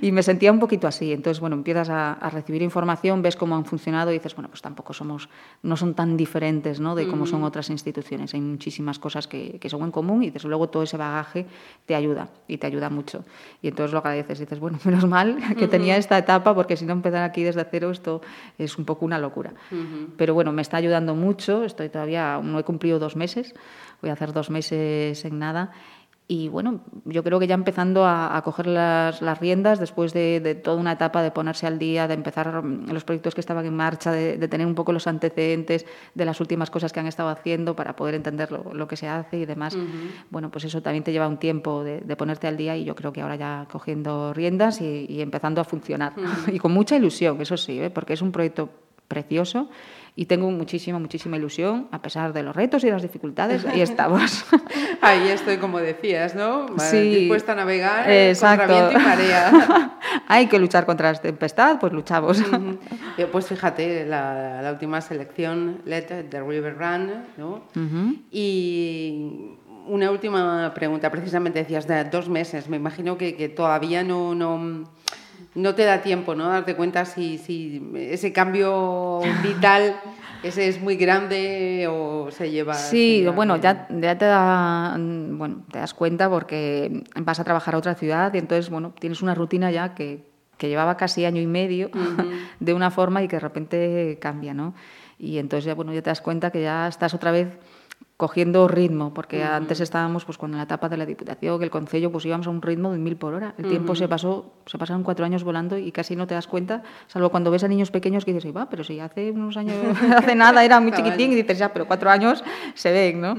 y me sentía un poquito así. Entonces, bueno, empiezas a, a recibir información, ves cómo han funcionado y dices, bueno, pues tampoco somos, no son tan diferentes ¿no? de cómo son otras instituciones. Hay muchísimas cosas que, que son en común y desde luego todo ese bagaje te ayuda y te ayuda mucho. Y entonces lo agradeces y dices, bueno, *laughs* menos mal que tenía esta etapa porque si no empezar aquí desde cero esto es un poco una locura. Pero bueno, me está ayudando mucho, estoy todavía, no he cumplido dos meses, voy a hacer dos meses en nada. Y bueno, yo creo que ya empezando a, a coger las, las riendas después de, de toda una etapa de ponerse al día, de empezar los proyectos que estaban en marcha, de, de tener un poco los antecedentes de las últimas cosas que han estado haciendo para poder entender lo, lo que se hace y demás. Bueno, pues eso también te lleva un tiempo de, de ponerte al día y yo creo que ahora ya cogiendo riendas y, y empezando a funcionar. *laughs* y con mucha ilusión, eso sí, ¿eh? porque es un proyecto precioso y tengo muchísima, muchísima ilusión, a pesar de los retos y las dificultades, ahí *laughs* estamos. *laughs* Ahí estoy, como decías, ¿no? Sí. Dispuesta a navegar Exacto. contra viento y marea. *laughs* Hay que luchar contra la tempestad, pues luchamos. Eh, Pues fíjate, la, la última selección, Let the River Run, ¿no? Y una última pregunta, precisamente decías de dos meses, me imagino que, que todavía no, no, No te da tiempo, ¿no? Darte cuenta si, si ese cambio vital, ese es muy grande o se lleva... Sí, bueno, ya, ya te, da, mm, bueno, te das cuenta porque vas a trabajar a otra ciudad y entonces, bueno, tienes una rutina ya que, que llevaba casi año y medio *laughs* de una forma y que de repente cambia, ¿no? Y entonces ya, bueno, ya te das cuenta que ya estás otra vez cogiendo ritmo, porque antes estábamos pues con la etapa de la Diputación, el Concello, pues íbamos a un ritmo de mil por hora. El tiempo se pasó, se pasaron cuatro años volando y casi no te das cuenta, salvo cuando ves a niños pequeños que dices, "Ay, va, pero si hace unos años, *laughs* hace nada, era muy chiquitín, y dices, ya, pero cuatro años se ven, ¿no?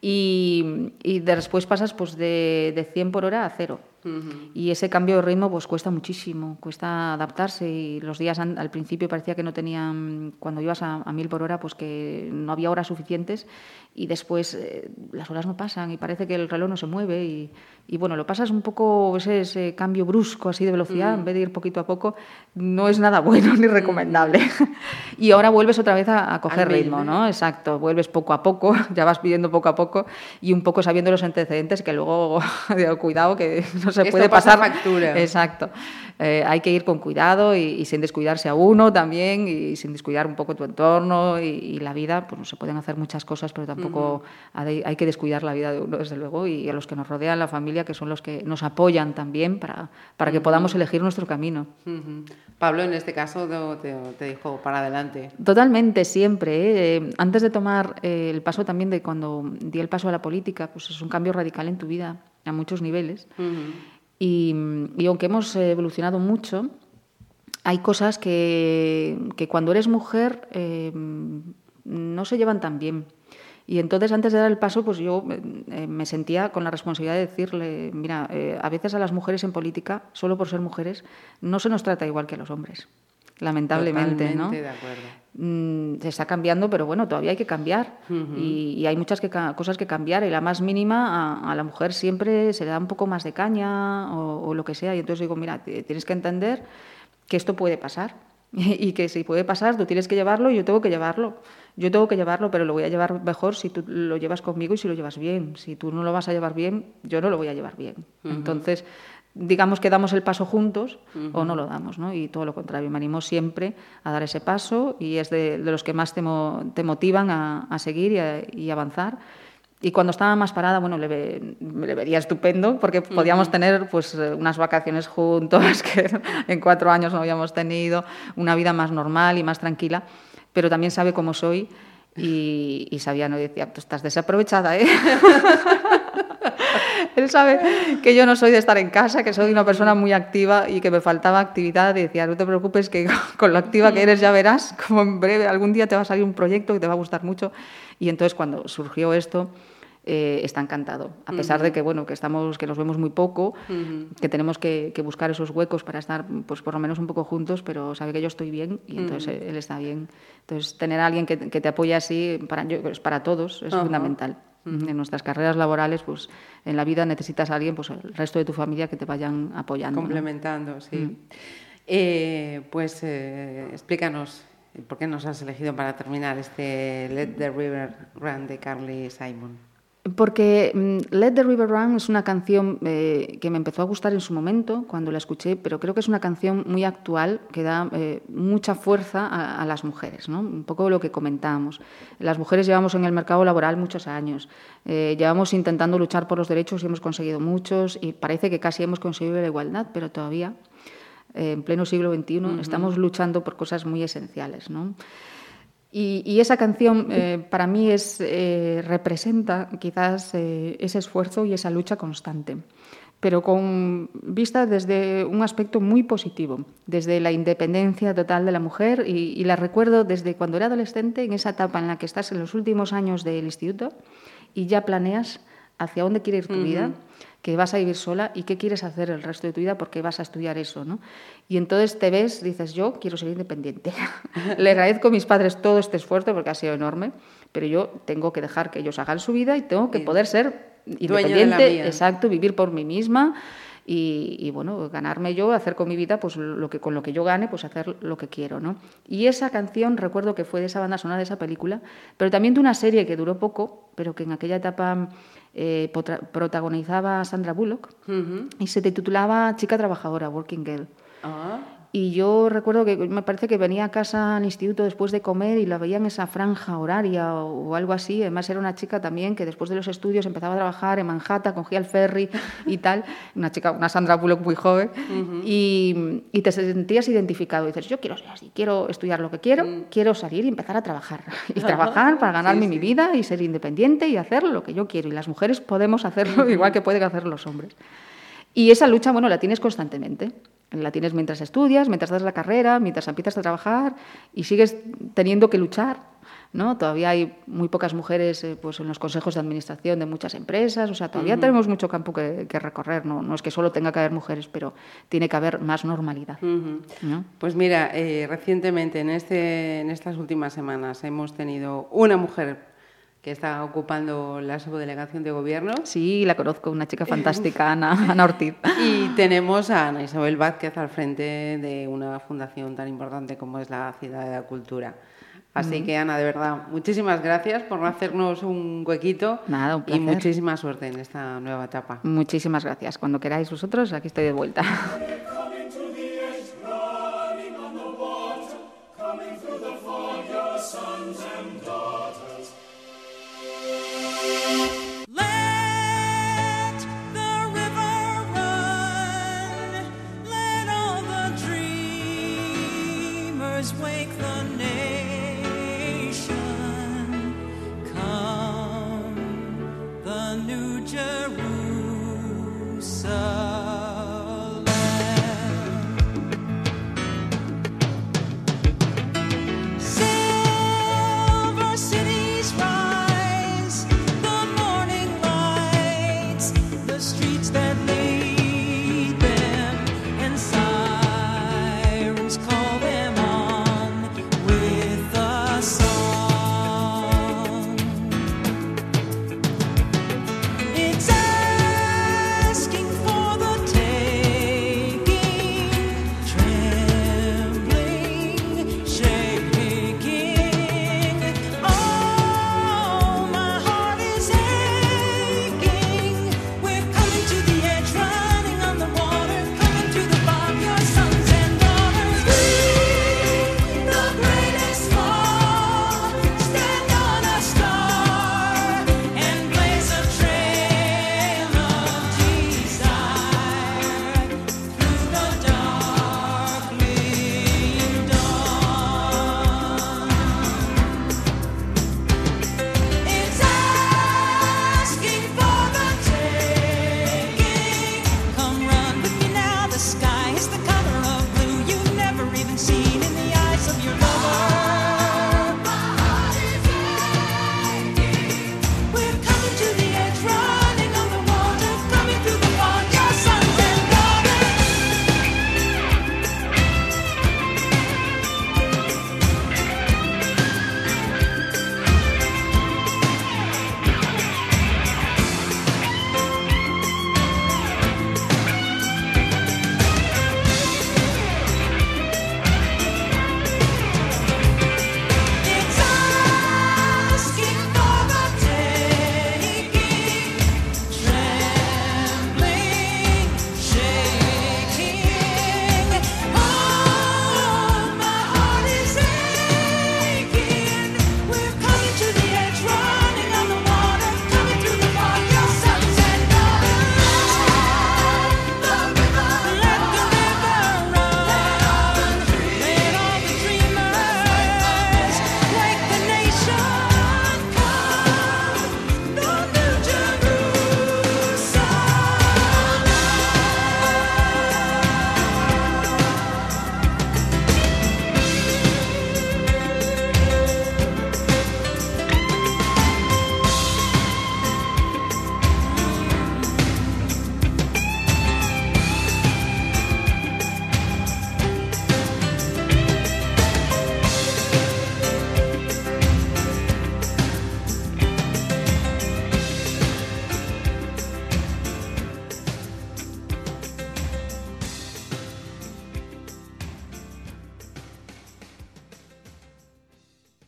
Y, y después pasas pues de, de 100 por hora a cero. Y ese cambio de ritmo pues cuesta muchísimo, cuesta adaptarse y los días al principio parecía que no tenían, cuando ibas a, a mil por hora, pues que no había horas suficientes y después eh, las horas no pasan y parece que el reloj no se mueve y, y, bueno, lo pasas un poco, ese, ese cambio brusco así de velocidad, en vez de ir poquito a poco, no es nada bueno *laughs* ni recomendable. *laughs* y ahora vuelves otra vez a, a coger ritmo. ¿no? Exacto, vuelves poco a poco, *laughs* ya vas pidiendo poco a poco y un poco sabiendo los antecedentes que luego, *laughs* digo, cuidado, que no se Esto puede pasa pasar. factura. Exacto. Eh, hay que ir con cuidado y, y sin descuidarse a uno también y sin descuidar un poco tu entorno y, y la vida, pues no se pueden hacer muchas cosas, pero tampoco hay, hay que descuidar la vida de uno, desde luego, y a los que nos rodean, la familia, que son los que nos apoyan también para, para que podamos elegir nuestro camino. Ujú. Pablo, en este caso, te, te- dijo para adelante. Totalmente, siempre. ¿eh? Eh, Antes de tomar eh, el paso también de cuando di el paso a la política, pues es un cambio radical en tu vida a muchos niveles. y, y aunque hemos eh, evolucionado mucho, hay cosas que, que cuando eres mujer eh, no se llevan tan bien. Y entonces, antes de dar el paso, pues yo eh, me sentía con la responsabilidad de decirle, mira, eh, a veces a las mujeres en política, solo por ser mujeres, no se nos trata igual que a los hombres. Lamentablemente, ¿no? De acuerdo. Mm, se está cambiando, pero bueno, todavía hay que cambiar. y, y hay muchas que cosas que cambiar. Y la más mínima, a, a la mujer siempre se le da un poco más de caña o, o lo que sea. Y entonces digo, mira, tienes que entender que esto puede pasar. *laughs* y que si puede pasar, tú tienes que llevarlo y yo tengo que llevarlo. Yo tengo que llevarlo, pero lo voy a llevar mejor si tú lo llevas conmigo y si lo llevas bien. Si tú no lo vas a llevar bien, yo no lo voy a llevar bien. Entonces, digamos que damos el paso juntos o no lo damos, ¿no? Y todo lo contrario, me animo siempre a dar ese paso y es de, de los que más te, mo- te motivan a, a seguir y, a- y avanzar. Y cuando estaba más parada, bueno, le, ve- le vería estupendo porque podíamos tener pues eh, unas vacaciones juntos *laughs* que en cuatro años no habíamos tenido, una vida más normal y más tranquila, pero también sabe cómo soy y, y sabía, no decía, tú estás desaprovechada, ¿eh? *laughs* Él sabe que yo no soy de estar en casa, que soy una persona muy activa y que me faltaba actividad. Y decía, no te preocupes, que *laughs* con lo activa que eres ya verás como en breve algún día te va a salir un proyecto que te va a gustar mucho. Y entonces cuando surgió esto, eh, está encantado. A pesar de que, bueno, que, estamos, que nos vemos muy poco, que tenemos que, que buscar esos huecos para estar pues, por lo menos un poco juntos, pero sabe que yo estoy bien y entonces él, él está bien. Entonces, tener a alguien que, que te apoye así, para, yo, pues, para todos, es fundamental. En nuestras carreras laborales, pues en la vida necesitas a alguien, pues el resto de tu familia que te vayan apoyando. ¿no? Complementando, sí. Mm. Eh, pues eh, explícanos por qué nos has elegido para terminar este Let the River Run de Carly Simon. Porque mm, Let the River Run es una canción eh, que me empezó a gustar en su momento, cuando la escuché, pero creo que es una canción muy actual que da eh, mucha fuerza a, a las mujeres, ¿no? un poco lo que comentábamos. Las mujeres llevamos en el mercado laboral muchos años, eh, llevamos intentando luchar por los derechos y hemos conseguido muchos, y parece que casi hemos conseguido la igualdad, pero todavía, eh, en pleno siglo XXI, estamos luchando por cosas muy esenciales. ¿no? Y, esa canción eh, para mí es, eh, representa quizás eh, ese esfuerzo y esa lucha constante, pero con vista desde un aspecto muy positivo, desde la independencia total de la mujer y la recuerdo desde cuando era adolescente, en esa etapa en la que estás en los últimos años del instituto y ya planeas hacia dónde quiere ir tu vida, que vas a vivir sola y qué quieres hacer el resto de tu vida porque vas a estudiar eso, ¿no? Y entonces te ves, dices, yo quiero ser independiente. *laughs* Le agradezco a mis padres todo este esfuerzo porque ha sido enorme, pero yo tengo que dejar que ellos hagan su vida y tengo que poder ser independiente, exacto, vivir por mí misma y, y, bueno, ganarme yo, hacer con mi vida, pues lo que con lo que yo gane, pues hacer lo que quiero, ¿no? Y esa canción recuerdo que fue de esa banda sonora de esa película, pero también de una serie que duró poco, pero que en aquella etapa eh, potra- protagonizaba Sandra Bullock y se titulaba Chica trabajadora, Working Girl. Ah, Y yo recuerdo que me parece que venía a casa al instituto después de comer y la veía en esa franja horaria o, o algo así. Además era una chica también que después de los estudios empezaba a trabajar en Manhattan, cogía el ferry y tal. *laughs* Una chica, una Sandra Bullock muy joven. y, y te sentías identificado. Y dices, yo quiero ser así, quiero estudiar lo que quiero, quiero salir y empezar a trabajar. *laughs* Y trabajar para ganarme mi vida y ser independiente y hacer lo que yo quiero. Y las mujeres podemos hacerlo igual que pueden hacer los hombres. Y esa lucha, bueno, la tienes constantemente. La tienes mientras estudias, mientras das la carrera, mientras empiezas a trabajar y sigues teniendo que luchar. ¿no? Todavía hay muy pocas mujeres eh, pues, en los consejos de administración de muchas empresas. O sea, todavía tenemos mucho campo que, que recorrer. ¿no? no es que solo tenga que haber mujeres, pero tiene que haber más normalidad. Pues mira, eh, recientemente, en, este, en estas últimas semanas, hemos tenido una mujer que está ocupando la subdelegación de gobierno Sí, la conozco, una chica *laughs* fantástica, Ana, Ana Ortiz. y tenemos a Ana Isabel Vázquez al frente de una fundación tan importante como es la Ciudad de la Cultura. Así que, Ana, de verdad, muchísimas gracias por hacernos un huequito Nada, un y muchísima suerte en esta nueva etapa. Muchísimas gracias. Cuando queráis vosotros, aquí estoy de vuelta. *laughs*